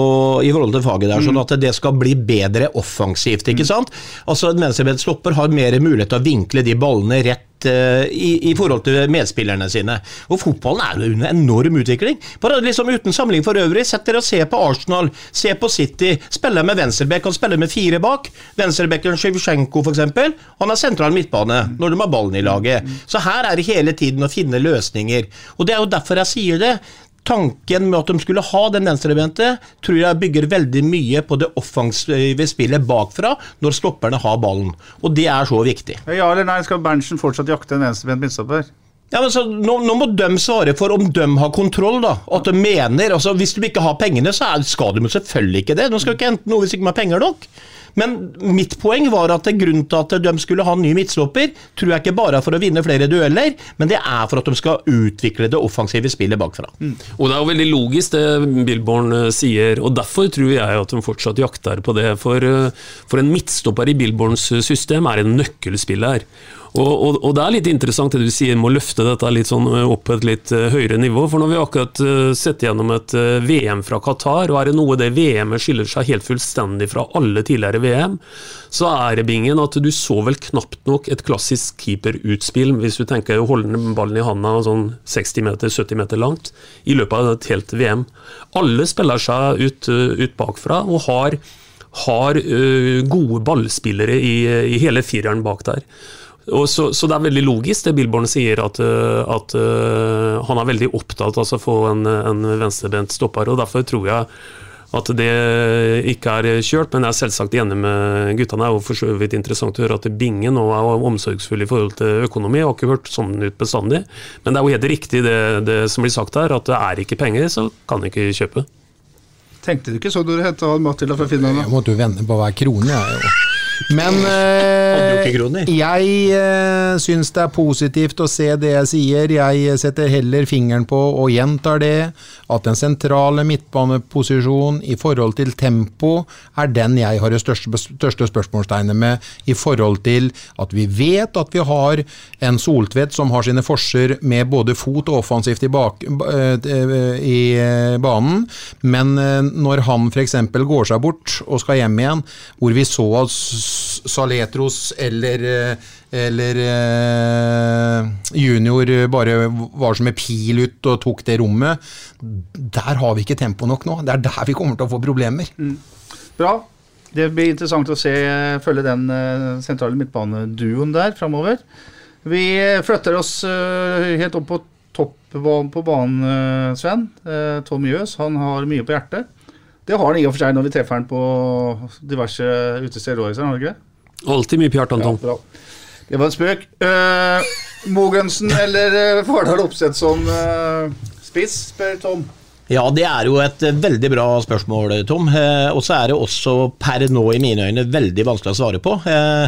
i forhold til faget der, Mm. sånn at det skal bli bedre offensivt, ikke sant? Altså, En venstrebent stopper har mer mulighet til å vinkle de ballene rett i, i forhold til medspillerne sine. Og fotballen er under enorm utvikling. Bare liksom Uten samling for øvrig, sett dere og se på Arsenal, se på City. Spiller med venstreback, han spiller med fire bak. Venstrebacken Sjivsjenko, f.eks., han er sentral midtbane når de har ballen i laget. Så her er det hele tiden å finne løsninger. Og det er jo derfor jeg sier det. Tanken med at de skulle ha den venstrebente, tror jeg bygger veldig mye på det offensive spillet bakfra, når stopperne har ballen. Og det er så viktig. Ja eller nei, skal Berntsen fortsatt jakte en venstrebent midtstopper? Ja, men så nå, nå må de svare for om de har kontroll, da. At de mener altså Hvis de ikke har pengene, så er, skal de jo selvfølgelig ikke det. De skal ikke hente noe hvis de ikke har penger nok. Men mitt poeng var at grunnen til at de skulle ha ny midtstopper, tror jeg ikke bare er for å vinne flere dueller, men det er for at de skal utvikle det offensive spillet bakfra. Og det er jo veldig logisk det Billborn eh, sier, og derfor tror jeg at de fortsatt jakter på det. For, eh, for en midtstopper i Billborns system er en nøkkelspiller. Og, og, og det er litt interessant det du sier med å løfte dette litt sånn eh, opp på et litt eh, høyere nivå. For når vi akkurat eh, sett gjennom et VM fra Qatar, og er det noe det VM-et skiller seg helt fullstendig fra alle tidligere VM, så er det bingen at du så vel knapt nok et klassisk keeperutspill, hvis du tenker å holde ballen i handa sånn 60 meter, 70 meter langt, i løpet av et helt VM. Alle spiller seg ut, ut bakfra og har, har gode ballspillere i, i hele fireren bak der. Og så, så det er veldig logisk det Billborn sier, at, eh, at uh, han er veldig opptatt av å få en, en venstrebent stopper. og Derfor tror jeg at det ikke er kjørt, men jeg er selvsagt enig med guttene. Det er jo for så vidt interessant å høre at Binge nå er omsorgsfull i forhold til økonomi. Jeg har ikke hørt sånn ut bestandig. Men det er jo helt riktig det, det som blir sagt her, at det er ikke penger, så kan jeg ikke kjøpe. Tenkte du ikke så da du henta Matilda fra Finland? Jeg måtte jo vende på hver krone, jeg. Men [LAUGHS] eh, jeg eh, syns det er positivt å se det jeg sier. Jeg setter heller fingeren på, og gjentar det, at den sentrale midtbaneposisjonen i forhold til tempo er den jeg har det største, største spørsmålstegnet med, i forhold til at vi vet at vi har en Soltvedt som har sine forser med både fot og offensivt i, bak, eh, i eh, banen, men eh, når han f.eks. går seg bort og skal hjem igjen, hvor vi så at Saletros eller, eh, eller eh, Junior bare var som en pil ut og tok det rommet. Der har vi ikke tempo nok nå. Det er der vi kommer til å få problemer. Bra. Det blir interessant å se, følge den eh, sentrale midtbaneduoen der framover. Vi flytter oss eh, helt opp på topp på banen, eh, Sven. Eh, Tom Jøs han har mye på hjertet. Det har han i og for seg når vi treffer han på diverse utesteder òg, har han ikke det? Alltid mye pjart, Anton. Ja, Det var en spøk. Uh, Mogensen eller uh, Fardal Opseth som uh, spiss, spør Tom. Ja, det er jo et eh, veldig bra spørsmål, Tom. Eh, og så er det også per nå i mine øyne veldig vanskelig å svare på. Eh,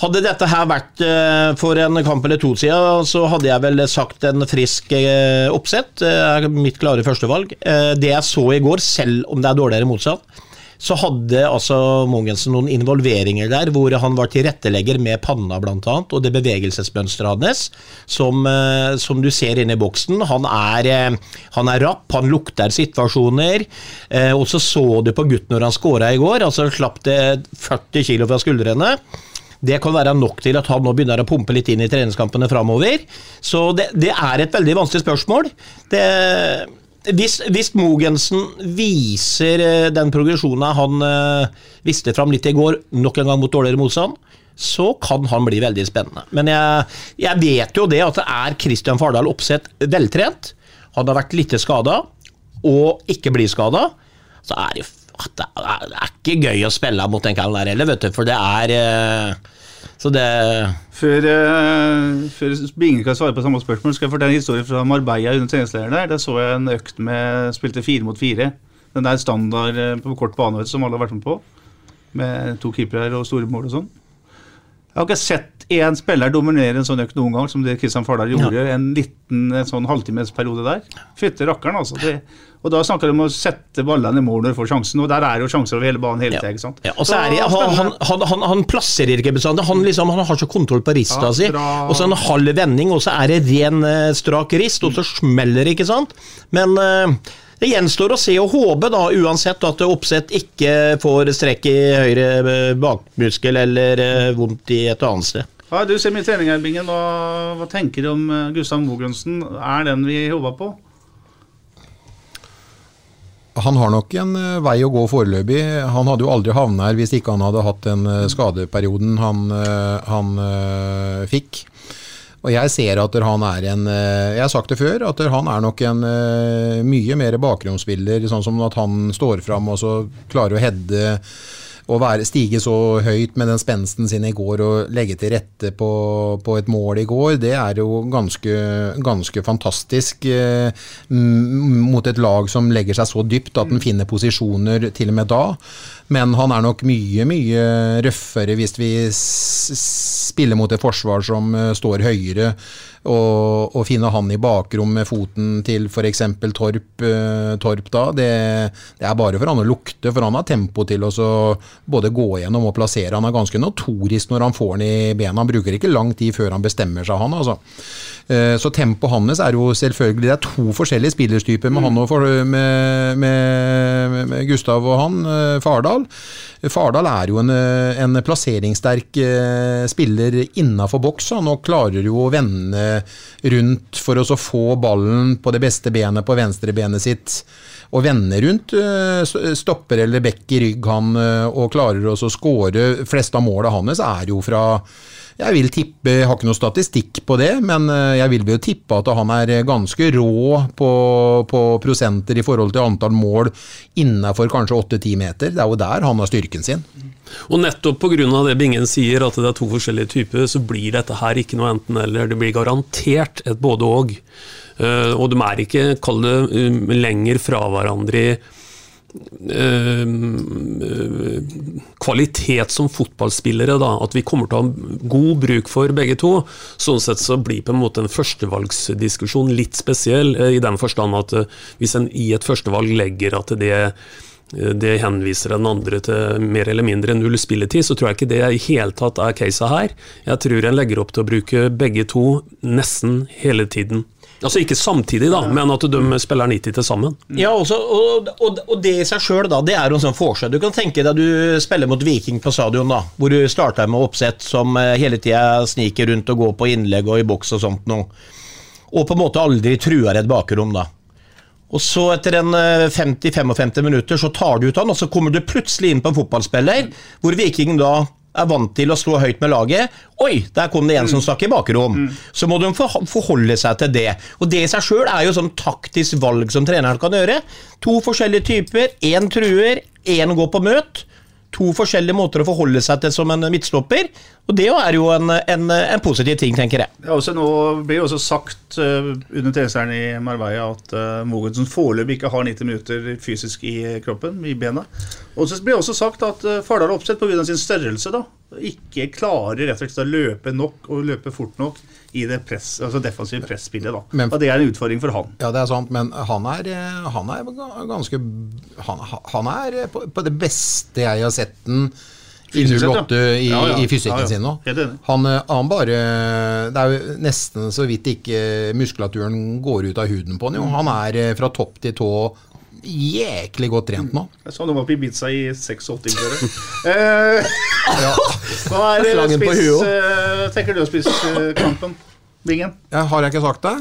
hadde dette her vært eh, for en kamp eller to siden, så hadde jeg vel sagt en frisk eh, oppsett. Er mitt klare førstevalg. Eh, det jeg så i går, selv om det er dårligere motsatt, så hadde altså Mogensen noen involveringer der hvor han var tilrettelegger med panna annet, og det bevegelsesmønsteret hans, som, eh, som du ser inne i boksen. Han er, eh, han er rapp, han lukter situasjoner, eh, og så så du på gutten når han skåra i går, altså slapp det 40 kilo fra skuldrene. Det kan være nok til at han nå begynner å pumpe litt inn i treningskampene framover. Så det, det er et veldig vanskelig spørsmål. Det hvis, hvis Mogensen viser eh, den progresjonen han uh, viste fram litt i går, nok en gang mot dårligere motstand, så kan han bli veldig spennende. Men jeg, jeg vet jo det at det er Christian Fardal Opseth veltrent. Han har vært litt skada, og ikke blir skada. Så er det, jo det er ikke gøy å spille mot den kallen der heller, vet du. For det er uh, så det Før, uh, før Binge kan svare på samme spørsmål, skal jeg fortelle en historie fra Marbella under treningsleiren der. Der så jeg en økt med Spilte fire mot fire. Den der standard uh, på kort bane som alle har vært med på. Med to keepere og store mål og sånn. Jeg har ikke sett én spiller dominere en sånn økt noen gang som det Kristian Fardal gjorde ja. en liten en sånn halvtimesperiode der. Fytte rakkeren, altså. Det, og Da snakker de om å sette ballene i mål når du får sjansen, og der er jo sjanser over hele banen hele tida. Ja. Ja, og så er det, han, han, han, han plasserer ikke bestandig. Han, liksom, han har så kontroll på rista ja, si. Og så en halv vending, og så er det ren uh, strak rist, og så smeller det, ikke sant. Men uh, det gjenstår å se og håpe, da, uansett at Oppsett ikke får strekk i høyre eh, bakmuskel eller vondt i et annet sted. Ja, du ser mye trening her, Bingen. Hva, hva tenker du om Gustav Mogensen? Er den vi håpa på? Han har nok en vei å gå foreløpig. Han hadde jo aldri havnet her hvis ikke han hadde hatt den skadeperioden han, han fikk. Og jeg ser at han er en eh, Jeg har sagt det før, at han er nok en eh, mye mer bakgrunnsspiller. Sånn som at han står fram og så klarer å heade å være, stige så høyt med den spensten sin i går og legge til rette på, på et mål i går, det er jo ganske, ganske fantastisk eh, mot et lag som legger seg så dypt at den finner posisjoner til og med da. Men han er nok mye, mye røffere hvis vi spiller mot et forsvar som uh, står høyere. Og, og finne han i bakrom med foten til f.eks. Torp, uh, Torp da, det, det, er bare for han å lukte, for han har tempo til å både gå gjennom og plassere. Han er ganske notorisk når han får den i bena. Han bruker ikke lang tid før han bestemmer seg, han altså. Uh, så tempoet hans er jo selvfølgelig Det er to forskjellige spillerstyper med han og for, med, med, med, Gustav og han, Fardal. Fardal er jo en, en plasseringssterk spiller innafor boks. Han klarer jo å vende rundt for å få ballen på det beste benet på venstrebenet sitt. Og vende rundt eh, stopper eller bekk i rygg, han, eh, og klarer å skåre. Flest av måla hans er jo fra jeg vil tippe, jeg har ikke noe statistikk på det, men eh, jeg vil jo tippe at han er ganske rå på, på prosenter i forhold til antall mål innafor kanskje 8-10 meter. Det er jo der han har styrken sin. Og nettopp pga. det Bingen sier, at det er to forskjellige typer, så blir dette her ikke noe enten-eller. Det blir garantert et både-og. Uh, og de er ikke, kall det, lenger fra hverandre i Eh, kvalitet som fotballspillere, da, at vi kommer til å ha god bruk for begge to. Sånn sett så blir på en måte en førstevalgsdiskusjon litt spesiell, eh, i den forstand at eh, hvis en i et førstevalg legger at det det henviser den andre til mer eller mindre null spilletid, så tror jeg ikke det i hele tatt er caset her. Jeg tror en legger opp til å bruke begge to nesten hele tiden. Altså ikke samtidig, da, men at de spiller 90 til sammen. Ja, også, og, og, og, det i seg sjøl, det er jo en sånn forskjell. Du kan tenke deg du spiller mot Viking på stadion, da, hvor du starter med oppsett som eh, hele tida sniker rundt og går på innlegg og i boks og sånt noe. Og på en måte aldri truer et bakrom, da. Og så etter en 50-55 eh, minutter så tar du ut han, og så kommer du plutselig inn på en fotballspiller hvor Viking da er vant til å slå høyt med laget. Oi, der kom det en som stakk i bakrom. Mm. Så må de forholde seg til det. Og det i seg sjøl er jo sånn taktisk valg som treneren kan gjøre. To forskjellige typer. Én truer, én går på møt. To forskjellige måter å forholde seg til som en midtstopper. Og det er jo en, en, en positiv ting, tenker jeg. Ja, også nå blir jo også sagt uh, under tjenesteren i Marbella at uh, Mogensen foreløpig ikke har 90 minutter fysisk i kroppen, i bena. Og så blir det også sagt at uh, Fardal Opseth pga. sin størrelse da, ikke klarer rett og slett å løpe nok og løpe fort nok i det press, altså defensive presspillet. da. Men- og det er en utfordring for han. Ja, det er sant, men han er, han er ganske Han, han er på, på det beste jeg har sett den i Fysisk sett, 08 ja. i, Ja, ja. i fysikken Ja, ja. sin nå. Han, eh, han bare Det er jo nesten så vidt ikke muskulaturen går ut av huden på han. Jo. Han er eh, fra topp til tå jæklig godt trent nå. Jeg så han var på Ibiza i 86 [LAUGHS] eh, Hva er spiss, eh, tenker du å spise kampen? Bingen? Ja, har jeg ikke sagt det?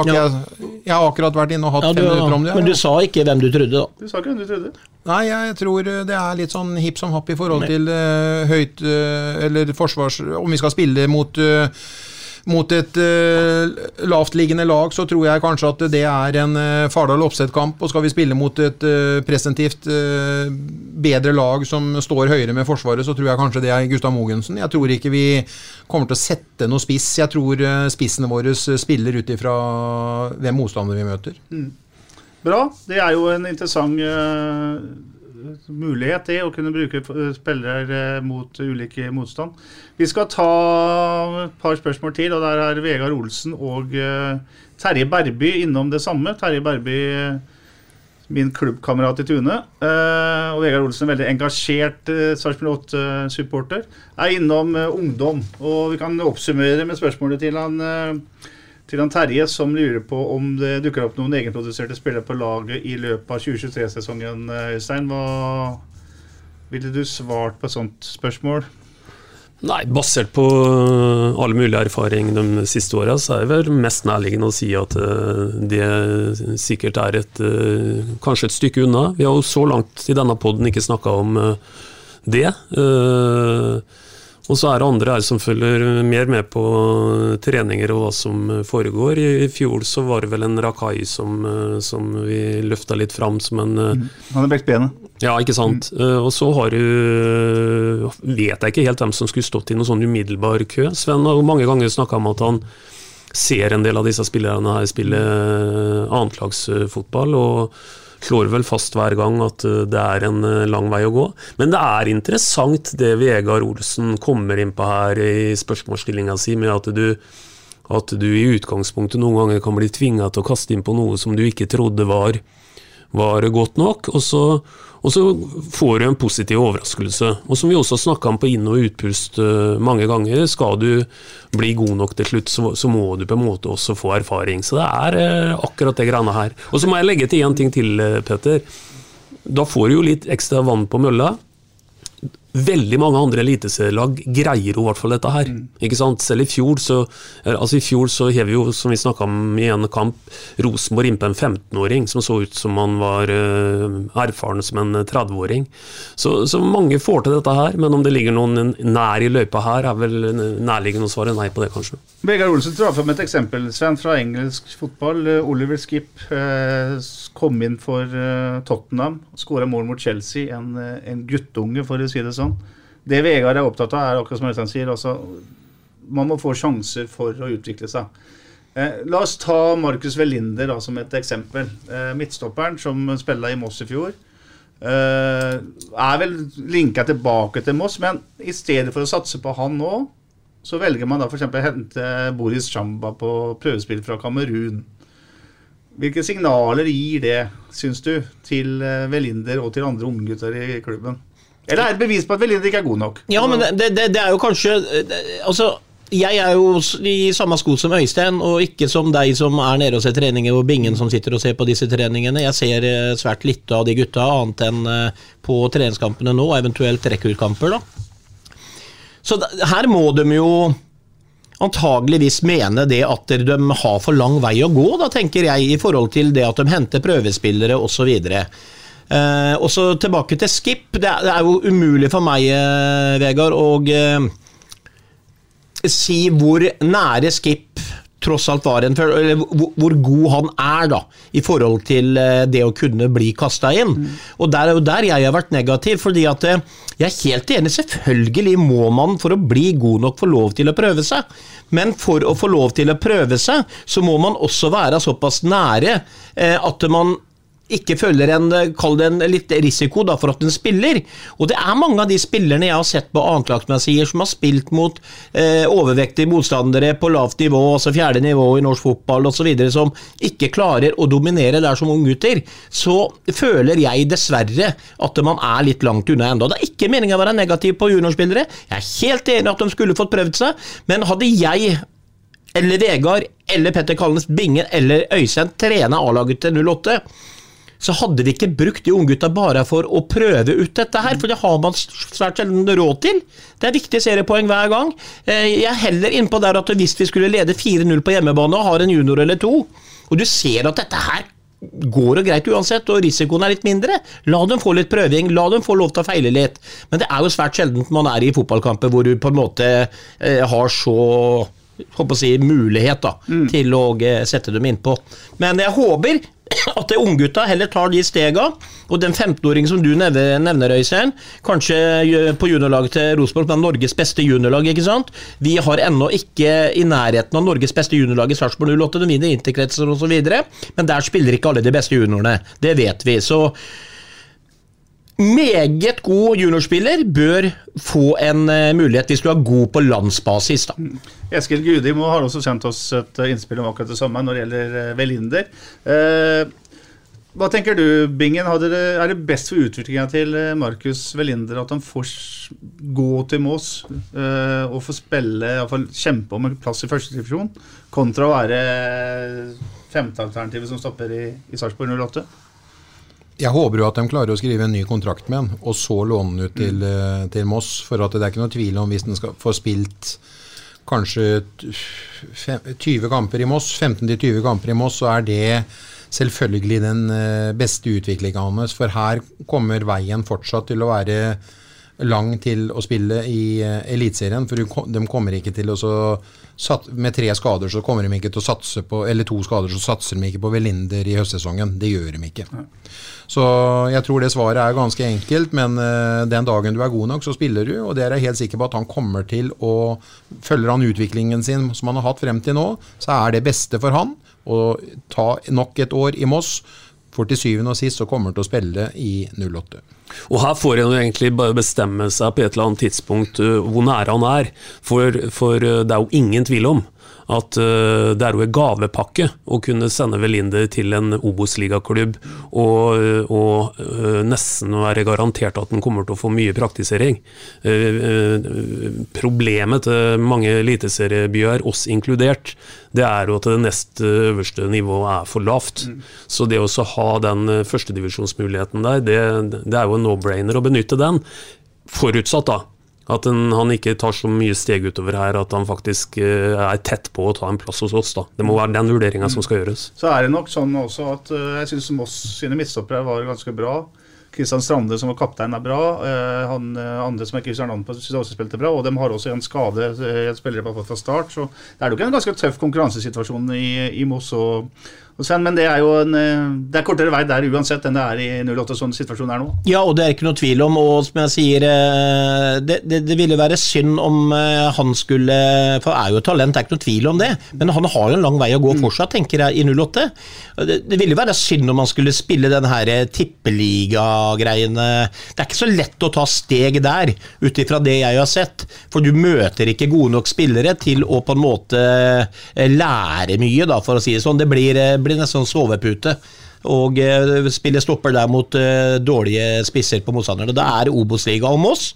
Har ikke Ja. jeg, jeg har akkurat vært inne og hatt Ja, du, fem minutter om det. men du sa ikke hvem du trodde, da. Du sa ikke hvem du trodde. Nei, jeg tror det er litt sånn hipp som happ i forhold til uh, høyt uh, Eller forsvars... Om vi skal spille mot eh, mot et uh, lavtliggende lag, så tror jeg kanskje at det er en uh, Fardal Opseth-kamp. Og skal vi spille mot et uh, presentivt uh, bedre lag som står høyere med Forsvaret, så tror jeg kanskje det er Gustav Mogensen. Jeg tror ikke vi kommer til å sette noe spiss. Jeg tror uh, spissene våre spiller ut ifra hvem motstander vi møter. Bra. Det er jo en interessant eh, mulighet, til å kunne bruke eh, spillere eh, mot ulike motstand. Vi skal ta et par spørsmål til, og der er Vegard Olsen og eh, Terje Berby innom det samme. Terje Berby, min klubbkamerat i Tune, og Vegard Olsen, veldig engasjert Sarpsborg 8-supporter, er innom ungdom. Og vi kan oppsummere med spørsmålet til han til han Terje, som lurer på om det dukker opp noen egenproduserte spillere på laget i løpet av 2023-sesongen. Øystein, hva ville du svart på et sånt spørsmål? Nei, basert på alle all mulig erfaring de siste åra, så er det vel mest nærliggende å si at øh, det sikkert er et kanskje et stykke unna. Vi har jo så langt i denne poden ikke snakka om det. Eh, og så er det andre her som følger mer med på treninger og hva som foregår. I, fjor så var det vel en Rakai som, øh, som vi løfta litt fram som en mm. Han har brekt benet. ja, ikke sant. Mm. og så har du Vet jeg ikke helt hvem som skulle stått i noen sånn umiddelbar kø. Sven har jo mange ganger snakka om at han ser en del av disse spillerne her spille eh, annetlagsfotball, og slår vel fast hver gang at eh, det er en eh, lang vei å gå. Men det er interessant det Vegard Olsen kommer inn på her i spørsmålsstillinga si, med at du at du i utgangspunktet noen ganger kan bli tvinga til å kaste inn på noe som du ikke trodde var var godt nok, og så, og så får du en positiv overraskelse. Og som vi også har snakka om på inn- og utpust eh, mange ganger, skal du bli god nok til slutt, så, så må du på en måte også få erfaring. Så det er eh, akkurat det greiene her. Og så må jeg legge til én ting til, eh, Peter. Da får du jo litt ekstra vann på mølla. Veldig mange andre eliteserielag greier jo i hvert fall dette her. Ikke sant? Selv i fjor så eh, altså i fjor så hev jo, som vi snakka om i en kamp, Rosenborg inn på en 15-åring som så ut som han var uh, erfaren som en 30-åring. Så, så mange får til dette her, men om det ligger noen nær i løypa her, er vel nærliggende å svare nei på det, kanskje. Vegard Olsen drar fram et eksempel. Sven fra engelsk fotball. Eh, Oliver Skip eh, kom inn for eh, Tottenham. Skåra mål mot Chelsea. En, eh, en guttunge, for å si det sånn. Det Vegard er opptatt av, er akkurat som Øystein sier, altså, man må få sjanser for å utvikle seg. Eh, la oss ta Markus Velinder da, som et eksempel. Eh, midtstopperen som spilte i Moss i fjor. Eh, er vel linka tilbake til Moss, men i stedet for å satse på han nå, så velger man da f.eks. å hente Boris Chamba på prøvespill fra Kamerun. Hvilke signaler gir det, syns du, til eh, Velinder og til andre unggutter i klubben? Eller er det et bevis på at Velinder ikke er god nok? Ja, men det, det, det er jo kanskje Altså, jeg er jo i samme sko som Øystein, og ikke som deg som er nede og ser treninger, og Bingen som sitter og ser på disse treningene. Jeg ser eh, svært lite av de gutta, annet enn eh, på treningskampene nå, eventuelt rekordkamper da. Så her må de jo antageligvis mene det at de har for lang vei å gå, da tenker jeg, i forhold til det at de henter prøvespillere osv. Eh, og så tilbake til Skip. Det er, det er jo umulig for meg, eh, Vegard, å eh, si hvor nære Skip tross alt var en eller hvor, hvor god han er da, i forhold til eh, det å kunne bli kasta inn. Og der er jo der jeg har vært negativ, fordi at eh, jeg er helt enig, selvfølgelig må man for å bli god nok få lov til å prøve seg. Men for å få lov til å prøve seg, så må man også være såpass nære eh, at man ikke føler en eh, kall det en litt risiko da, for at den spiller. Og det er mange av de spillerne jeg har sett på annetlagsmessier som har spilt mot eh, overvektige motstandere på lavt nivå, altså fjerde nivå i norsk fotball osv., som ikke klarer å dominere der som unggutter. Så føler jeg dessverre at man er litt langt unna ennå. Det er ikke meningen å være negativ på juniorspillere. Jeg er helt enig at de skulle fått prøvd seg, men hadde jeg eller Vegard eller Petter Kalnes Bingen eller Øystein trene A-laget til 08, så hadde vi ikke brukt de unggutta bare for å prøve ut dette her, for det har man svært sjelden råd til. Det er viktige seriepoeng hver gang. Eh, jeg er heller innpå der at hvis vi skulle lede 4-0 på hjemmebane og har en junior eller to, og du ser at dette her går det greit uansett, og risikoen er litt mindre. La dem få litt prøving, la dem få lov til å feile litt. Men det er jo svært sjelden man er i fotballkamper hvor du på en måte eh, har så håper å si, mulighet da, Mm. til å eh, sette dem innpå. Men jeg håper at de unggutta heller tar de stega, og den 15-åringen som du nevner, Øystein, kanskje på juniorlaget til Rosenborg, er Norges beste juniorlag, ikke sant? Vi har ennå ikke i nærheten av Norges beste juniorlag i Sarpsborg 08, de vinner interkretser osv., men der spiller ikke alle de beste juniorene. Det vet vi. så meget god juniorspiller bør få en uh, mulighet hvis du er god på landsbasis. da. Eskil Gudimo har også sendt oss et eh, innspill om akkurat det samme når det gjelder eh, Velinder. Uh, hva tenker du, Bingen? Er det best for utviklinga til Markus Velinder at han får gå til Mås og få spille, i hvert fall kjempe om en plass i førstedivisjon, kontra å være femtealternativet som stopper i, i Sarpsborg 08? Jeg håper jo at de klarer å skrive en ny kontrakt med han, og så låne den ut til, mm. til Moss. For at det er ikke noe tvil om hvis den skal få spilt kanskje 20 kamper i Moss, 15-20 kamper i Moss, så er det selvfølgelig den eh, beste utviklinga hans. For her kommer veien fortsatt til å være lang til å spille i uh, Eliteserien. For de kommer ikke til å Med tre skader så kommer de ikke til å satse på Eller to skader så satser de ikke på Velinder i høstsesongen. Det gjør de ikke. Så jeg tror det svaret er ganske enkelt, men uh, den dagen du er god nok, så spiller du. Og det er jeg helt sikker på at han kommer til å Følger han utviklingen sin som han har hatt frem til nå, så er det beste for han å ta nok et år i Moss. For til syvende og sist så kommer han til å spille i 08. Og her får en egentlig bare bestemme seg på et eller annet tidspunkt uh, hvor nære han er. For, for uh, det er jo ingen tvil om at uh, det er jo en gavepakke å kunne sende Velinder til en Obos-ligaklubb og, og uh, nesten være garantert at den kommer til å få mye praktisering. Problemet til mange eliteseriebyer, oss inkludert, det er jo at det nest øverste nivået er for lavt. Så det å ha den førstedivisjonsmuligheten der, det, det er jo en no-brainer å benytte den. Forutsatt da at en, han ikke tar så mye steg utover her at han faktisk eh, er tett på å ta en plass hos oss. da. Det må være den vurderinga som skal gjøres. Så er det nok sånn også at eh, jeg syns Moss sine midtstoppere var ganske bra. Kristian Strande som var kaptein er bra. Eh, han andre som ikke husker navnet på, synes også spilte bra. Og de har også en skade, i en spiller de har fått fra start. Så det er nok en ganske tøff konkurransesituasjon i, i Moss og, og Sven. Men det er jo en, eh, det er kortere vei der uansett enn det er i 08, sånn situasjonen er nå. Ja, og det er ikke noe tvil om, og som jeg sier, eh, det, det, det ville være synd om eh, han skulle For er jo et talent, det er ikke noe tvil om det, men han har jo en lang vei å gå fortsatt, tenker jeg, i 08. Det, det ville være synd om han skulle spille den her tippeligagreiene. Det er ikke så lett å ta steg der, ut ifra det jeg har sett, for du møter ikke gode nok spillere til å på en måte lære mye, da, for å si det sånn. Det blir, eh, blir nesten sovepute og eh, spille stopper der mot eh, dårlige spisser på motstanderne. Da er Obos-liga om oss.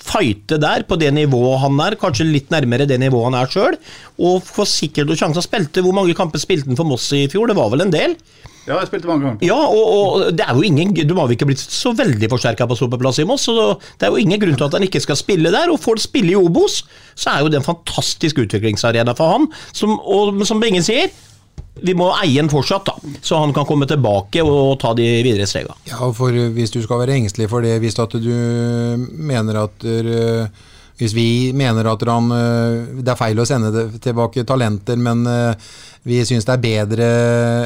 Fighte der på det nivået han er, kanskje litt nærmere det nivået han er sjøl. Og få sikkert noen sjanser. spilte. Hvor mange kamper spilte han for Moss i fjor? Det var vel en del? Ja, jeg spilte mange ganger. Ja, og, og det er jo ingen Du har jo ikke blitt så veldig forsterka på stoppeplass i Moss, så det er jo ingen grunn til at han ikke skal spille der. Og får han spille i Obos, så er jo det en fantastisk utviklingsarena for han. Som, og som ingen sier, vi må eie den fortsatt, da, så han kan komme tilbake og ta de videre strega. Ja, for hvis du skal være engstelig for det, hvis at du mener at eh, Hvis vi mener at han, eh, det er feil å sende tilbake talenter, men eh, vi synes det er bedre,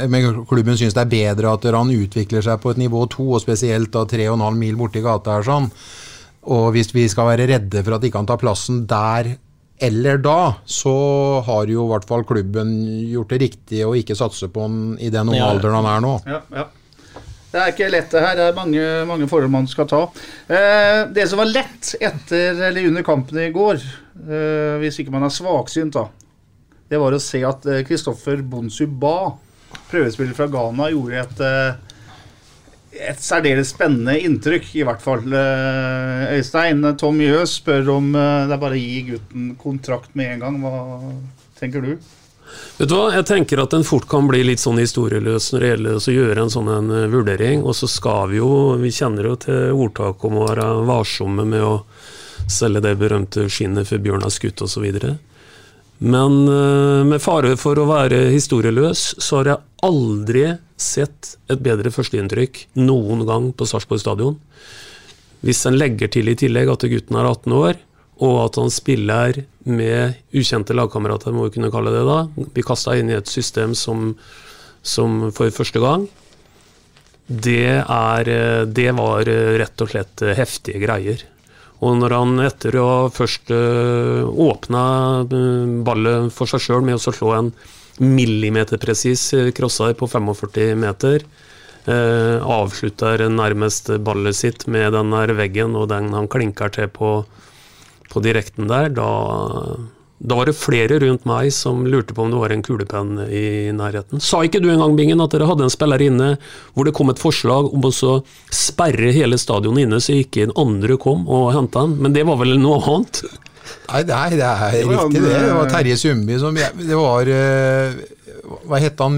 men klubben syns det er bedre at han utvikler seg på et nivå to, og spesielt da 3,5 mil borti gata her sånn. Og hvis vi skal være redde for at ikke han tar plassen der eller da, så har jo i hvert fall klubben gjort det riktig å ikke satse på han i den unge Ja. alderen han er nå. Ja, ja. Det er ikke lett, det her. Det er mange, mange forhold man skal ta. Eh, det som var lett etter eller under kampen i går, eh, hvis ikke man er svaksynt, da, det var å se at Kristoffer eh, Bonsu Ba, prøvespiller fra Ghana, gjorde et eh, et særdeles spennende inntrykk, i hvert fall. Eh, Øystein, Tom Jøs spør om eh, det er bare å gi gutten kontrakt med en gang. Hva tenker du? Vet du hva, jeg tenker at den fort kan bli litt sånn historieløs når det gjelder å gjøre en sånn en eh, vurdering. Og så skal vi jo, vi kjenner jo til ordtaket om å være varsomme med å selge det berømte skinnet for bjørn har skutt osv. Men uh, med fare for å være historieløs, så har jeg aldri sett et bedre førsteinntrykk noen gang på Sarpsborg stadion. Hvis en legger til i tillegg at gutten er 18 år, og at han spiller med ukjente lagkamerater, må vi kunne kalle det da. Vi kasta inn i et system som, som for første gang. Det, er, det var rett og slett heftige greier. Og når han etter å først åpna ballet for seg sjøl med å slå en millimeterpresis crosser på 45 meter, eh, avslutter nærmest ballet sitt med den der veggen og den han klinker til på på direkten der, da, da var det flere rundt meg som lurte på om det var en kulepenn i nærheten. Sa ikke du en gang, Bingen, at dere hadde en spiller inne hvor det kom et forslag om å sperre hele stadionet inne så ikke en andre kom og henta den? Men det var vel noe annet? Nei, det er, det er riktig, det. Det var Terje Sundby som Det var eh, Hva het han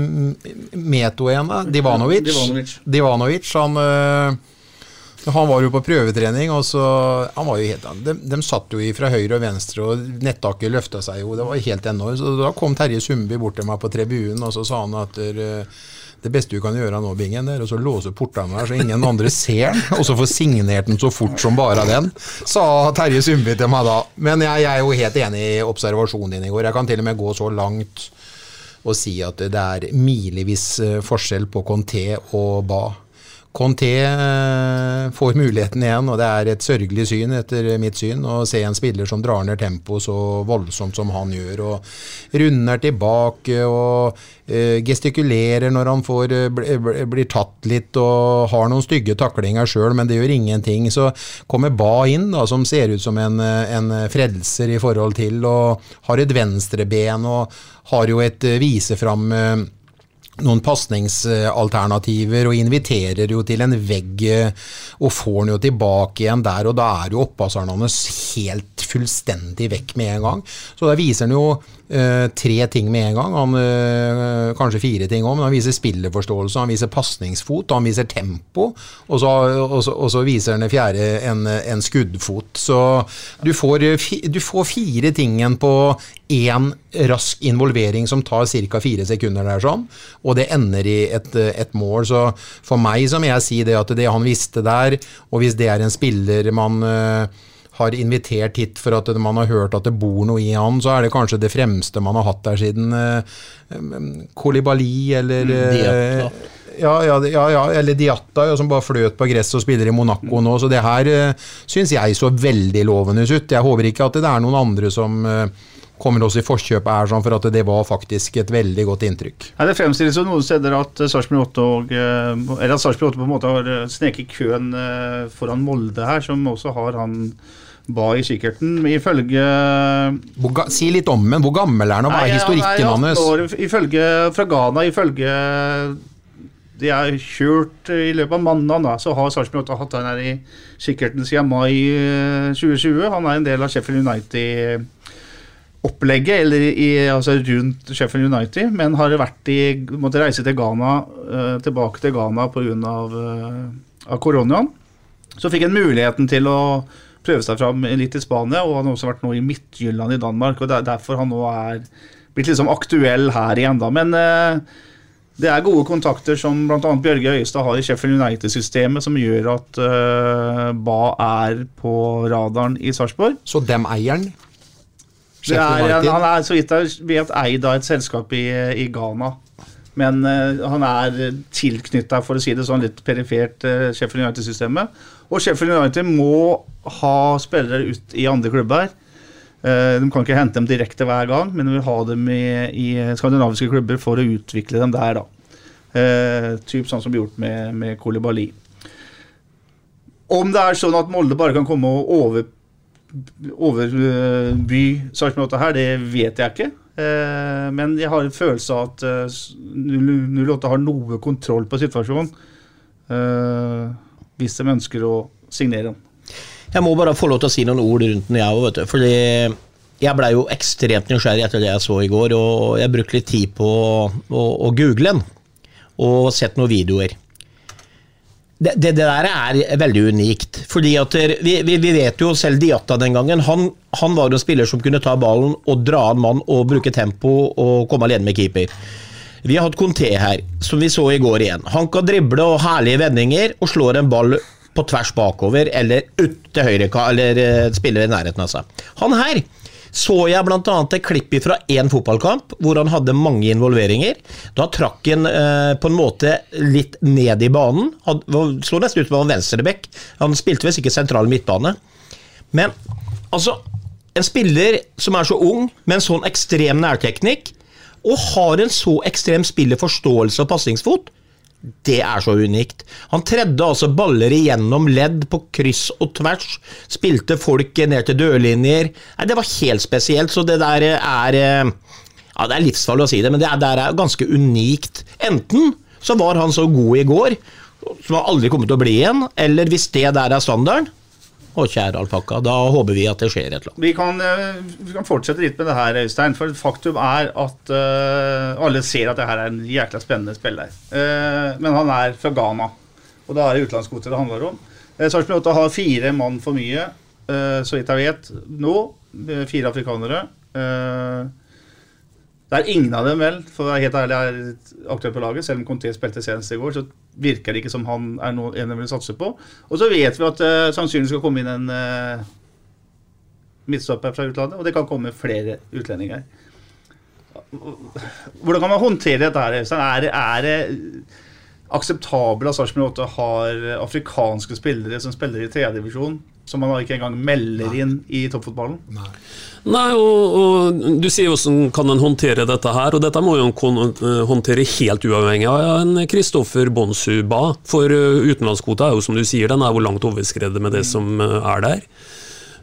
Meto igjen, da? Divanovic. Divanovic. Divanovic han eh, han var jo på prøvetrening, og så han var jo helt, de, de satt jo fra høyre og venstre, og nettaket løfta seg jo. Det var helt enormt. Så da kom Terje Sundby bort til meg på tribunen, og så sa han at det beste du kan gjøre nå, Bingen, er å låse portene her så ingen andre ser den, og så få signert den så fort som bare den, sa Terje Sundby til meg da. Men jeg, jeg, er jo helt enig i observasjonen din i går. Jeg kan til og med gå så langt og si at det er milevis eh, forskjell på Conté og Ba. Conté eh, får muligheten igjen, og det er et sørgelig syn etter mitt syn å se en spiller som drar ned tempoet så voldsomt som han gjør, og runder tilbake og uh, gestikulerer når han får, uh, blir tatt litt og har noen stygge taklinger sjøl, men det gjør ingenting. Så kommer Ba inn, da, som ser ut som en, en frelser i forhold til, og har et venstreben og har jo et vise fram noen pasningsalternativer og inviterer jo til en vegg eh, og får den jo tilbake igjen der, og da er jo opppasseren hans helt fullstendig vekk med en gang. Så da viser han jo eh, tre ting med en gang, han, uh, kanskje fire ting òg, men han viser spillerforståelse, han viser pasningsfot, han viser tempo, og så, og så, og så viser han det fjerde en, en, skuddfot. Så du får, du får fire tingen på én rask involvering som tar ca. fire sekunder der sånn, og det ender i et, et mål. Så for meg så må jeg si det at det han visste der, og hvis det er en spiller man uh, har invitert hit for at man har hørt at det bor noe i han, så er det kanskje det fremste man har hatt der siden uh, Kolibali eller uh, ja, ja, ja, ja, eller Diatta, ja, som bare fløt på gress og spiller i Monaco nå. Så det her uh, syns jeg så veldig lovende ut. Jeg håper ikke at det er noen andre som uh, kommer oss i forkjøpet her, sånn, for at det var faktisk et veldig godt inntrykk. Ja, det fremstilles jo noen steder at Sarpsborg 8, og, eller at Sarpsborg 8 på en måte har sneket køen foran Molde her, som også har han ba i kikkerten. Ifølge Si litt om den. Hvor gammel er han, og hva er historikken hans? År, ifølge fra Ghana, ifølge de er kjørt i løpet av mandag, så har Sarpsborg hatt han her i kikkerten siden mai 2020. Eh, han er en del av Sheffield United opplegget, eller i, altså rundt Sheffield United, men har vært i, måtte reise til Ghana, uh, tilbake til Ghana pga. Uh, av koronaen. Så fikk han muligheten til å prøve seg fram litt i Spania, og han har også vært nå i Midtjylland i Danmark. og Det er derfor han nå er blitt liksom aktuell her igjen, da. Men eh, det er gode kontakter som bl.a. Bjørge Øyestad har i Sheffield United-systemet, som gjør at uh, Ba er på radaren i Sarpsborg. Så dem eier han? Han er så vidt jeg vet eid av et selskap i, i Ghana. Men uh, han er tilknytta, for å si det sånn, litt perifert uh, Sheffield United-systemet. Og Sheffield United må ha spillere ut i andre klubber. Eh, de kan ikke hente dem direkte hver gang, men de vil ha dem i, i skandinaviske klubber for å utvikle dem der. da. Eh, typ sånn som gjort med, med Kolibali. Om det er sånn at Molde bare kan komme og over, overby Sarpsborg 8 her, det vet jeg ikke. Eh, men jeg har en følelse av at eh, 08 har noe kontroll på situasjonen. Eh, hvis de ønsker å signere den. Jeg må bare få lov til å si noen ord rundt den, jeg òg. Fordi jeg blei jo ekstremt nysgjerrig etter det jeg så i går, og jeg brukte litt tid på å, å, å google den. Og sett noen videoer. Det, det, der er veldig unikt. fordi at Vi, vi, vi vet jo selv Diatta den gangen. Han, han var en spiller som kunne ta ballen og dra en mann og bruke tempo og komme alene med keeper. Vi har hatt Conté her, som vi så i går igjen. Han kan drible og herlige vendinger og slår en ball på tvers bakover eller ut til høyre, eller uh, spiller i nærheten av seg. Han her så jeg bl.a. et klipp fra én fotballkamp hvor han hadde mange involveringer. Da trakk han eh, på en måte litt ned i banen. Han så nesten ut som han var venstreback. Han spilte visst ikke sentral midtbane. Men altså En spiller som er så ung, med en sånn ekstrem nærteknikk, og har en så ekstrem spillerforståelse og pasningsfot, det er så unikt. Han tredde altså baller igjennom ledd på kryss og tvers. Spilte folk ned til dørlinjer. Nei, det var helt spesielt, så det der er Ja, det er livsfarlig å si det, men det er, er ganske unikt. Enten så var han så god i går, som han aldri kommer til å bli igjen, eller hvis det der er standarden, å, kjære alpakka, da håper vi at det skjer et eller annet. Vi kan, eh, vi kan fortsette litt med det her, Øystein. For faktum er at uh, alle ser at det her er en jækla spennende spiller. Uh, men han er fra Ghana, og da er det utenlandskvoter det handler om. Uh, Sarpsborg 8 har fire mann for mye, uh, så vidt jeg vet nå. Fire afrikanere. Det er ingen av dem, vel, for å være helt ærlig, er aktuelt på laget. Selv om Conté spilte senest i går, så virker det ikke som han er noe, en de vil satse på. Og så vet vi at uh, sannsynligvis skal komme inn en uh, midtstopper fra utlandet, og det kan komme flere utlendinger. Hvordan kan man håndtere dette? her? Er det, er det akseptabelt at Sarpsborg 8 har afrikanske spillere som spiller i tredjedivisjon, som man ikke engang melder inn i toppfotballen? Nei. Nei, og, og, Du sier hvordan kan en håndtere dette her, og dette må jo en håndtere helt uavhengig av en Kristoffer Bonsuba. For uh, utenlandskvota er jo som du sier, den er jo langt overskredet med det mm. som uh, er der.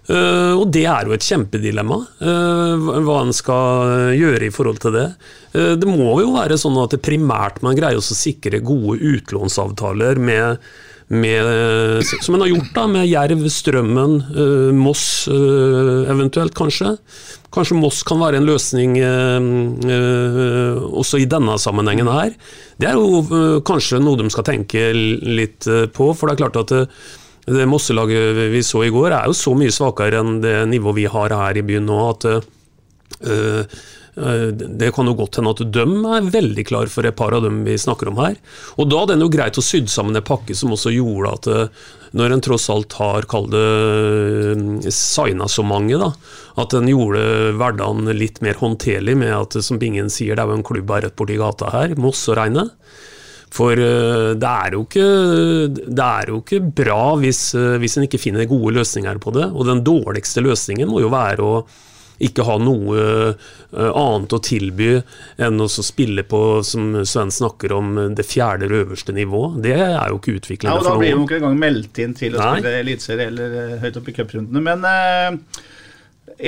Uh, og det er jo et kjempedilemma, uh, hva en skal gjøre i forhold til det. Uh, det må jo være sånn at det primært man greier å sikre gode utlånsavtaler med med, som en har gjort da, med Jerv, Strømmen, uh, Moss uh, eventuelt, kanskje. Kanskje Moss kan være en løsning uh, også i denne sammenhengen her. Det er jo kanskje noe de skal tenke litt på, for det er klart at det, Mosselaget vi så i går, er jo så mye svakere enn det nivået vi har her i byen nå. at Eh, det kan jo godt hende at de er veldig klar for et par av dem vi snakker om her. Og da er det jo greit å sydd sammen en pakke som også gjorde at eh, når en tross alt har kall det eh, signa så mange, da, at en gjorde hverdagen litt mer håndterlig med at som Bingen sier, det er jo en klubb her rett borti gata her, Moss og Reine. For det er, jo ikke, det er jo ikke bra hvis, hvis en ikke finner gode løsninger på det. Og den dårligste løsningen må jo være å ikke ha noe uh, annet å tilby enn å spille på, som Sven snakker om, det fjerde øverste nivå. Det er jo ikke utviklende ja, noen. Da blir jo ikke engang meldt inn til å Nei. spille eliteserie eller uh, høyt oppe i cuprundene. Men eh,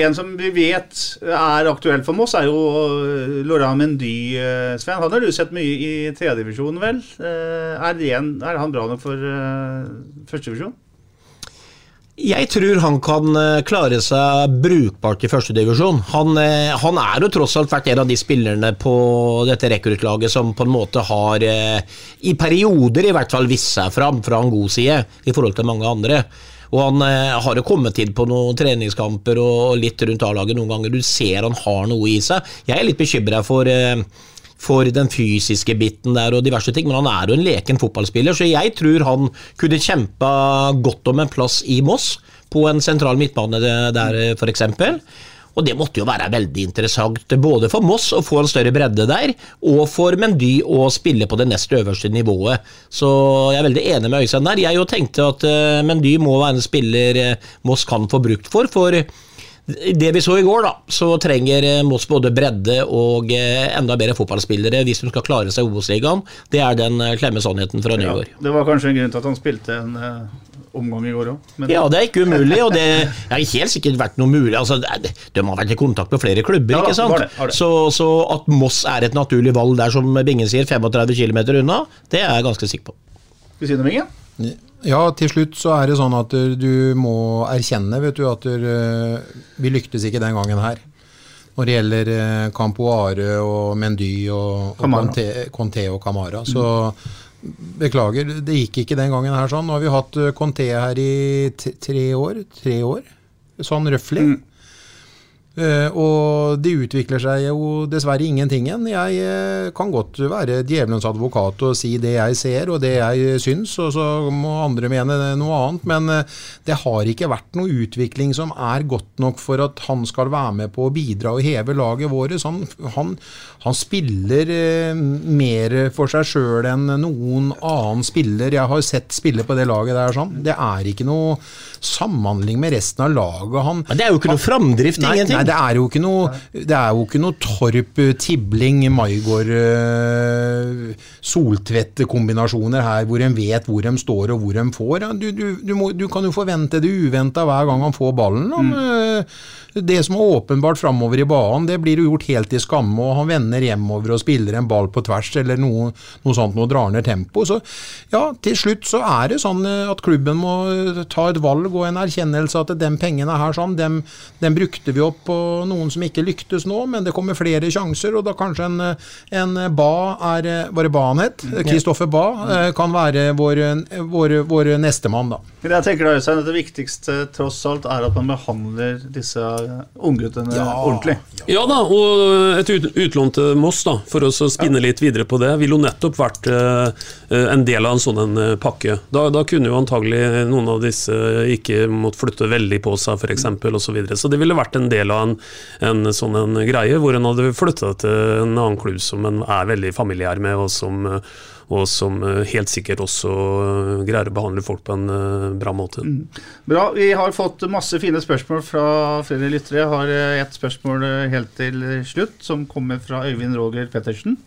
en som vi vet er aktuell for Moss, er jo Laurent Mendy, Sven. Han har du sett mye i tredjedivisjonen, vel? Er, er, han bra nok for førstedivisjon? Jeg tror han kan eh, klare seg brukbart i førstedivisjon. Han, eh, han er jo tross alt vært en av de spillerne på dette rekruttlaget som på en måte har, eh, i perioder i hvert fall, vist seg fram fra en god side i forhold til mange andre. Og han har jo kommet inn på noen treningskamper og litt rundt A-laget noen ganger. Du ser han har noe i seg. Jeg er litt bekymra for for den fysiske biten der og diverse ting, men han er jo en leken fotballspiller, så jeg tror han kunne kjempa godt om en plass i Moss, på en sentral midtbane der, f.eks. Og det måtte jo være veldig interessant, både for Moss å få en større bredde der, og for Mendy å spille på det nest øverste nivået. Så jeg er veldig enig med Øystein der. Jeg jo tenkte at eh, Mendy må være en spiller eh, Moss kan få brukt for, for det vi så i går, da, så trenger eh, Moss både bredde og eh, enda bedre fotballspillere hvis de skal klare seg i Obos-ligaen. Det er den eh, klemme sannheten fra Ja, det var kanskje en grunn til at han spilte en uh, omgang i går òg. Ja, det er ikke umulig, og det har helt sikkert vært noe mulig. Altså, de har vært i kontakt med flere klubber, Ja ikke sant? Var det, var det. Så, så at Moss er et naturlig valg der, som Bingen sier, 35 km unna, det er jeg ganske sikker på. Skal vi si noe, Inge? Ja, til slutt så er det sånn at eh, du må erkjenne vet du, at eh, vi lyktes ikke den gangen her. Når det gjelder eh, Campoare og Mendy og, og Conte, Conte og Camara. Så beklager, det gikk ikke den gangen her sånn. Nå har vi hatt Conte her i tre år. Tre år, sånn røftlig. Eh, og det utvikler seg jo dessverre ingentingen. Jeg eh, kan godt være djevelens advokat og si det jeg ser og det jeg syns, og så må andre mene noe annet. Men eh, det har ikke vært noe utvikling som er godt nok for at han skal være med på å bidra og heve laget vårt. Han, han, han spiller mer for seg sjøl enn noen annen spiller jeg har sett spille på det laget der. Sånn. Det er ikke noe samhandling med resten av laget. Han, Men det er jo ikke noe framdrift, Nei, ingenting. nei, det er jo ikke noe, det er jo ikke noe Torp, eh, Tibling, Maigård, uh, Soltvedt-kombinasjoner her hvor en vet hvor de står og hvor de får. Ja, Du, du, du, må, du kan jo forvente det uventa hver gang han får ballen. Han, eh, det som er åpenbart framover i banen, det blir jo gjort helt i skamme, og han vender hjemover og spiller en ball på tvers eller noe, noe sånt noe drar ned tempo. Så ja, til slutt så er det sånn eh, at klubben må eh, ta et valg og en erkjennelse at de pengene her sånn, dem, dem brukte vi opp på noen som ikke lyktes nå, men det kommer flere sjanser, og da kanskje en, eh, en Ba er eh, Var det Ba han het? Kristoffer Ba eh, kan være vår, eh, vår, vår nestemann, da. Men jeg tenker da, Øystein, at Det viktigste tross alt er at man behandler disse ungguttene ja. ordentlig. Ja da, og et ut- utlån til Moss, da, for å spinne litt videre på det, ville jo nettopp vært eh, en del av en sånn en, eh, pakke. Da, da kunne jo antagelig noen av disse ikke måtte flytte veldig på seg, f.eks.. Så, videre. så det ville vært en del av en, en sånn en greie, hvor en hadde flytta til en annen klubb som en er veldig familiær med, og som, og som helt sikkert også eh, greier å behandle folk på en eh, bra måte. Bra. Vi har fått masse fine spørsmål fra flere lyttere. Jeg har eh, et spørsmål helt til slutt, som kommer fra Øyvind Roger Pettersen.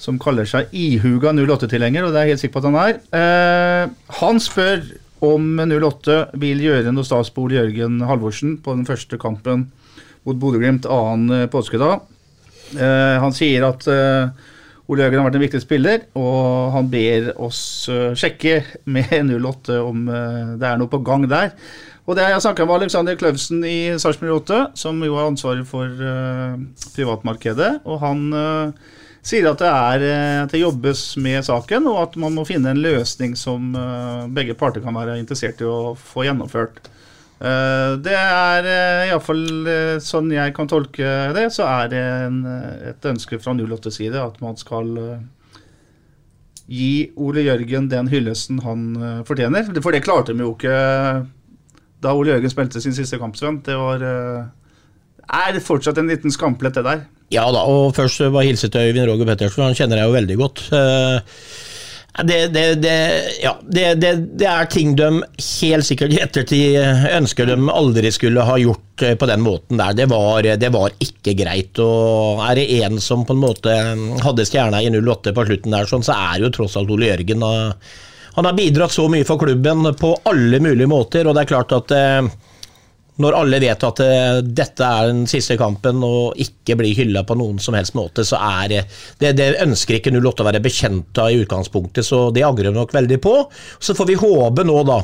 Som kaller seg ihuga 08-tilhenger, og det er jeg helt sikker på at han er. Eh, han spør om 08 vil gjøre noe stas på Ole Jørgen Halvorsen på den første kampen mot Bodø-Glimt annen påskedag. Eh, han sier at eh, Ole Jørgen har vært en viktig spiller, og han ber oss eh, sjekke med 08 om eh, det er noe på gang der. Og det Jeg snakka med Alexander Kløvsen i Sarpsborg 8, som jo har ansvaret for eh, privatmarkedet. og han eh, sier at det, er, eh, at det jobbes med saken, og at man må finne en løsning som eh, begge parter kan være interessert i å få gjennomført. Eh, Det er iallfall sånn jeg kan tolke det, så er det en, et ønske fra 08 side at man skal gi Ole Jørgen den hyllesten han fortjener. For det klarte de jo ikke da Ole Jørgen spilte sin siste kamp, Sven. Det var er fortsatt en liten skamplett, det der. Ja da, og først bare hilse til Øyvind Roger Pettersen, han kjenner jeg jo veldig godt. Eh, Det, det, det, ja, det, er ting de helt sikkert i ettertid ønsker de aldri skulle ha gjort eh, på den måten der. Det var, var ikke greit. Og er det én som på en måte hadde stjerna i 08 på slutten der, sånn, så er det jo tross alt Ole Jørgen. Han har bidratt så mye for klubben på alle mulige måter, og det er klart at eh, når alle vet at eh, dette er den siste kampen og ikke blir hylla på noen som helst måte, så er det, det, ønsker ikke 08 å være bekjent av i utgangspunktet, så det angrer vi nok veldig på. Så får vi håpe nå da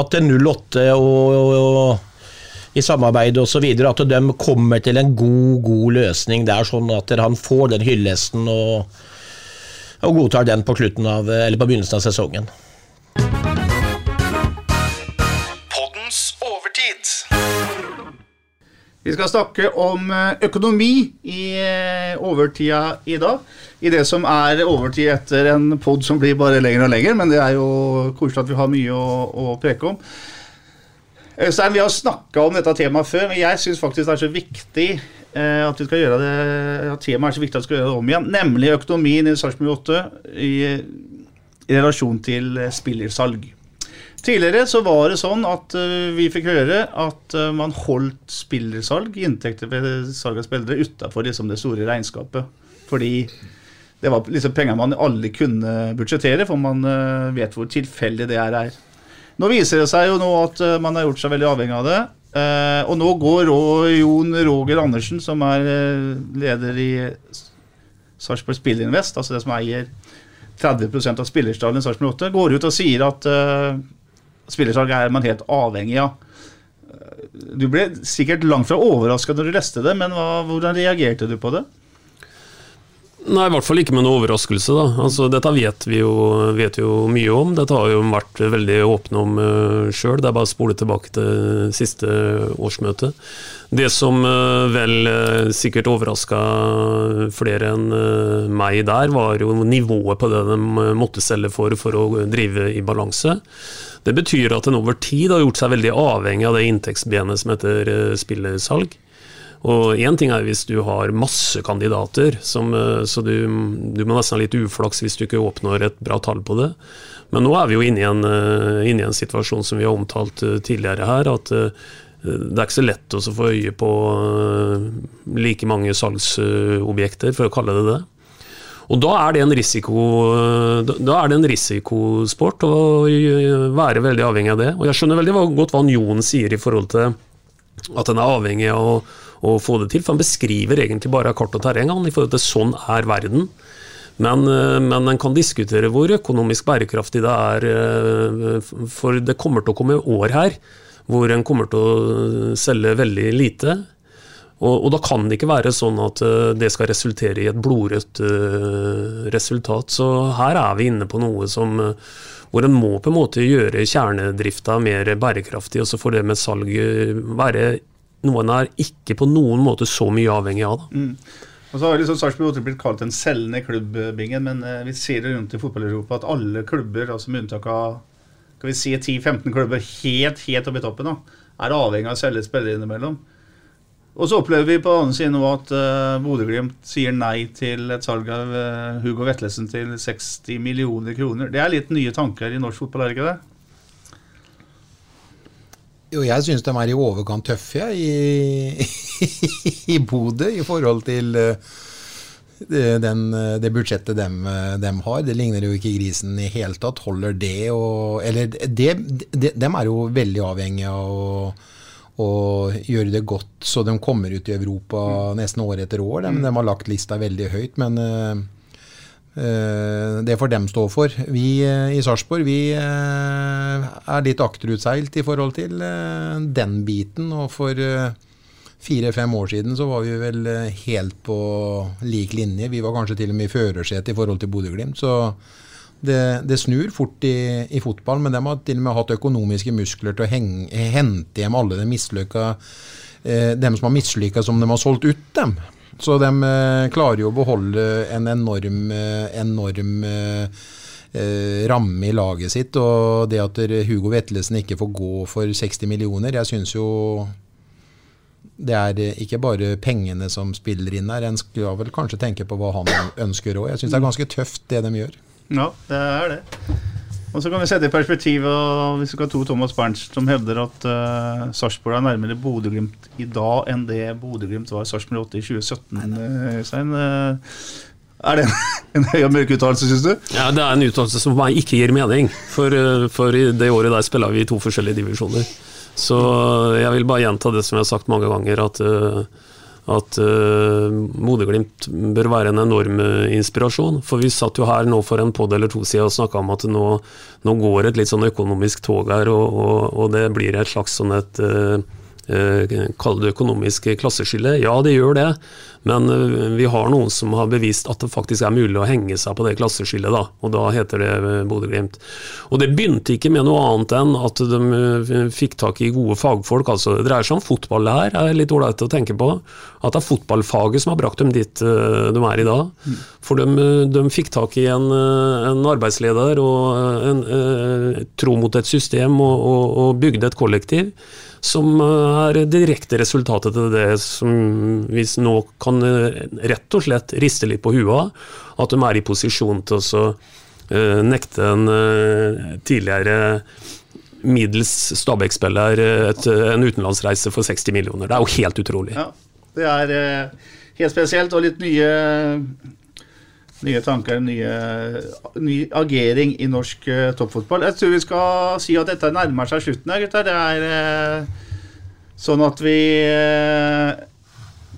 at 08 og, og, og i samarbeid videre, at de kommer til en god, god løsning Det er sånn at han får den hyllesten og, og godtar den på, av, på begynnelsen av sesongen. Vi skal snakke om eh, økonomi i eh, overtida i dag. I det som er overtid etter en pod som blir bare lenger og lenger, men det er jo koselig at vi har mye å, å preke om. Øystein, vi har snakka om dette temaet før, men jeg syns faktisk det er så viktig eh, at vi skal gjøre det at temaet er så viktig at vi skal gjøre det om igjen. Nemlig økonomien i Sarpsborg 8 i, i relasjon til eh, spillersalg. Tidligere så var det sånn at uh, vi fikk høre at uh, man holdt spillersalg, inntekter ved salg av spillere, utafor liksom det store regnskapet. Fordi det var liksom penger man alle kunne budsjettere, for man uh, vet hvor tilfeldig det her er. Nå viser det seg jo nå at man har gjort seg veldig avhengig av det. Og nå går Rå- Jon Roger Andersen, som er leder i Sarpsborg Spillinvest, altså det som eier 30% av spillerstallen i Sarpsborg 8, går ut og sier at spillersalg er man helt avhengig av. Eh, Du ble sikkert langt fra overraska når du leste det, men hva, hvordan reagerte du på det? Nei, i hvert fall ikke med noe overraskelse. da. Altså, dette vet vi, jo, vet vi jo mye om. Dette har jo vært veldig åpne om uh, sjøl. Det er bare å spole tilbake til siste årsmøte. Det som uh, vel uh, sikkert overraska flere enn uh, meg der, var jo nivået på det de måtte selge for for å drive i balanse. Det betyr at en over tid har gjort seg veldig avhengig av det inntektsbenet som heter spillesalg. Og én ting er hvis du har masse kandidater, som, eh, så du, du må nesten ha litt uflaks hvis du ikke oppnår et bra tall på det. Men nå er vi jo inne i en, eh, inne i en situasjon som vi har omtalt eh, tidligere her, at det er ikke så lett å få øye på like mange salgsobjekter, for å kalle det det. Og da er det en risiko da- er det en risikosport å være veldig avhengig av det. Og jeg skjønner veldig godt hva Jon sier i forhold til at en er avhengig av å, å få det til. For han beskriver egentlig bare kart og terreng han, i forhold til sånn er verden. Men, eh, men en kan diskutere hvor økonomisk bærekraftig det er. eh, For det kommer til å komme år her hvor en kommer til å selge veldig lite. Og, og da kan det ikke være sånn at eh, det skal resultere i et blodrødt resultat. Så her er vi inne på noe som hvor en må på en måte gjøre kjernedrifta mer bærekraftig, og så får det med salg være noe en er ikke på noen måte så mye avhengig av. Da. Og så har liksom Sarpsborg 8 blitt kalt en selgende klubbbingen, men eh, vi ser det rundt i fotball-Europa at alle klubber, altså med unntak av skal vi si 10-15 klubber helt helt oppe i toppen, da, er avhengig av å selge spillere innimellom. Og så opplever vi på annen side nå at uh, Bodø-Glimt sier nei til et salg av uh, Hugo Vetlesen til 60 millioner kroner. Det er litt nye tanker i norsk fotball, er det ikke det? Jo, jeg syns de er i overkant tøffe ja, i, [LAUGHS] i Bodø i forhold til eh, den, eh, det budsjettet de, har. Det ligner jo ikke grisen i hele tatt. Holder det og Eller det, de, de er jo veldig avhengige av å, å gjøre det godt så de kommer ut i Europa nesten år etter år. De, de har lagt lista veldig høyt, men eh, Eh, Det får dem stå for. Vi eh, i Sarpsborg vi eh, er litt akterutseilt i forhold til eh, den biten. Og for eh, fire-fem år siden så var vi vel eh, helt på lik linje. Vi var kanskje til og med i førersetet i forhold til Bodø-Glimt. Så det, det snur fort i, i fotball, men de har til og med hatt økonomiske muskler til å henge, hente hjem alle de mislykka eh, dem som har mislykka som de har solgt ut dem. Så de eh, klarer jo å beholde en enorm, eh, enorm eh, eh, ramme i laget sitt. Og det at Hugo Vetlesen ikke får gå for 60 millioner, jeg syns jo det er ikke bare pengene som spiller inn her. En skal vel kanskje tenke på hva han ønsker òg. Jeg syns det er ganske tøft det de gjør. Ja, det er det. Og så kan vi sette i perspektiv og hvis vi skal to Thomas Berntsen som hevder at uh, Sarpsborg er nærmere Bodø-Glimt i dag enn det Bodø-Glimt var Sarpsborg 8 i 2017. Uh, Øystein. Uh, er det en, [LAUGHS] en høy og mørk uttalelse, syns du? Ja, Det er en uttalelse som for meg ikke gir mening, for, eh, for i det året der spiller vi i to forskjellige divisjoner. Så jeg vil bare gjenta det som jeg har sagt mange ganger, at, eh, at uh, Bodø-Glimt bør være en enorm eh, inspirasjon. For vi satt jo her nå for en podd eller to siden og snakka om at nå, nå går et litt sånn økonomisk tog her, og, og, og det blir et slags sånn et uh, Kall det økonomisk klasseskille. Ja, det gjør det, men eh, vi har noen som har bevist at det faktisk er mulig å henge seg på det klasseskillet, da, og da heter det eh, Bodø-Glimt. Og det begynte ikke med noe annet enn at de eh, fikk tak i gode fagfolk. altså Det dreier seg om fotball, her, er litt ålreit å tenke på. At det er fotballfaget som har brakt dem dit de er i dag. For de, de fikk tak i en, en arbeidsleder og en, tro mot et system og, og, og bygde et kollektiv som er direkte resultatet til det som vi nå kan rett og slett riste litt på huet av. At de er i posisjon til å nekte en tidligere middels Stabæk-spiller en utenlandsreise for 60 millioner. Det er jo helt utrolig. Ja, det er eh, helt spesielt, og litt nye Nye tanker, nye, ny agering i norsk uh, toppfotball. Jeg tror vi skal si at dette nærmer seg slutten her, gutter. Det er uh, sånn at vi uh,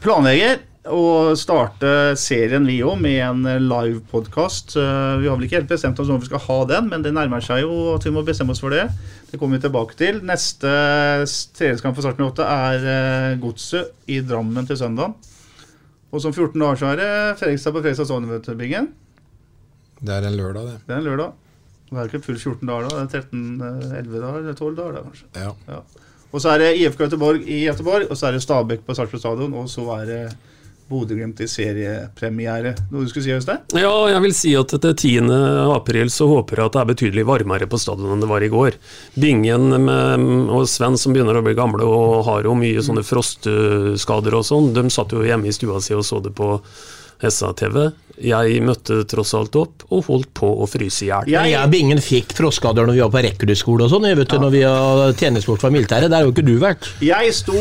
planlegger å starte serien vi òg med en live-podkast. Vi har vel ikke helt bestemt oss om vi skal ha den, men det nærmer seg jo at vi må bestemme oss for det. Det kommer vi tilbake til. Neste treningskamp for Sarpsborg 8 er Godset i Drammen til søndag. Og som 14 dager så er det Fredrikstad på Fredrikstad Sogn-byggen. Det er en lørdag, det. Det er en lørdag. Det er ikke fullt 14 dager da. Det er 13-11 dager, eller 12 dager da, kanskje. Ja. Ja. Og så er det IFK Göteborg i Göteborg, og så er det Stabæk på Sarpsborg stadion, og så er det Bodø-Glimt i seriepremiere. Noe du skulle si, Øystein? Ja, jeg vil si at etter 10. april så håper jeg at det er betydelig varmere på stadion enn det var i går. Bingen med, og Sven som begynner å bli gamle og har jo mye sånne frostskader og sånn, de satt jo hjemme i stua si og så det på SA-TV. Jeg møtte tross alt opp og holdt på å fryse i hjel. Men jeg og Bingen fikk frostskader når vi var på rekruttskole og sånn. Du, Når vi har tjenestegjort for militæret. Der har jo ikke du vært. Jeg sto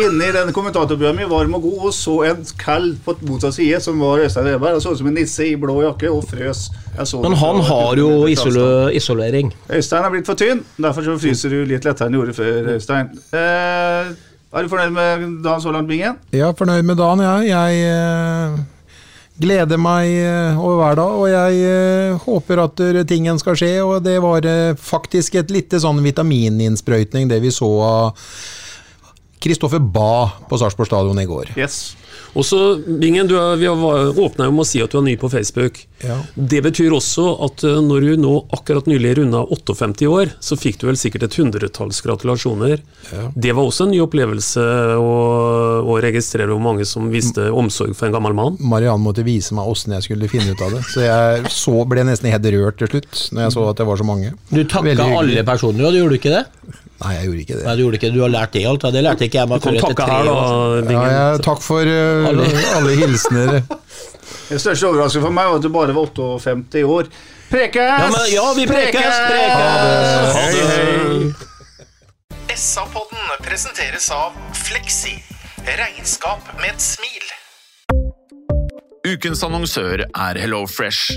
inne i denne kommentatorbua mi, varm og god, og så en kall på motsatt side, som var Øystein Weberg. Han så ut som en nisse i blå jakke og frøs. Jeg så Men han har jo fra isolering. Øystein er blitt for tynn, derfor så fryser du litt lettere enn du gjorde før, Øystein. Eh, er du fornøyd med dagen så langt, Bingen? Ja, fornøyd med dagen, ja. Jeg eh, gleder meg eh, over hver dag, og jeg eh, håper at eh, tingen skal skje. Og det var faktisk et lite sånn vitamininnsprøytning, det vi så av Kristoffer Ba på Sarpsborg stadion i går. Yes. Og så, Bingen, du er, vi har åpna med å si at du er ny på Facebook. Ja. Det betyr også at eh, når du nå akkurat nylig runda 58 år, så fikk du vel sikkert et hundretalls gratulasjoner. Ja. Det var også en ny opplevelse å, å registrere hvor mange som viste omsorg for en gammel mann. Mariann måtte vise meg åssen jeg skulle finne ut av det, så jeg så, ble nesten helt rørt til slutt når jeg så at det var så mange. Du takka alle personer, og du gjorde ikke det? Nei, jeg gjorde ikke det. Nei, du gjorde ikke det. Du har lært det alt. ja. Det lærte ikke jeg meg før etter tre her, år. da, Ja, jeg, takk for uh, Alle. alle hilsener. [LAUGHS] Den største overraskelsen for meg var at du bare var 58 år. Prekes! Ja, men, ja, vi prekes! prekes. Ha det. SA-podden presenteres av Fleksi. Regnskap med et smil. Ukens annonsør er HelloFresh.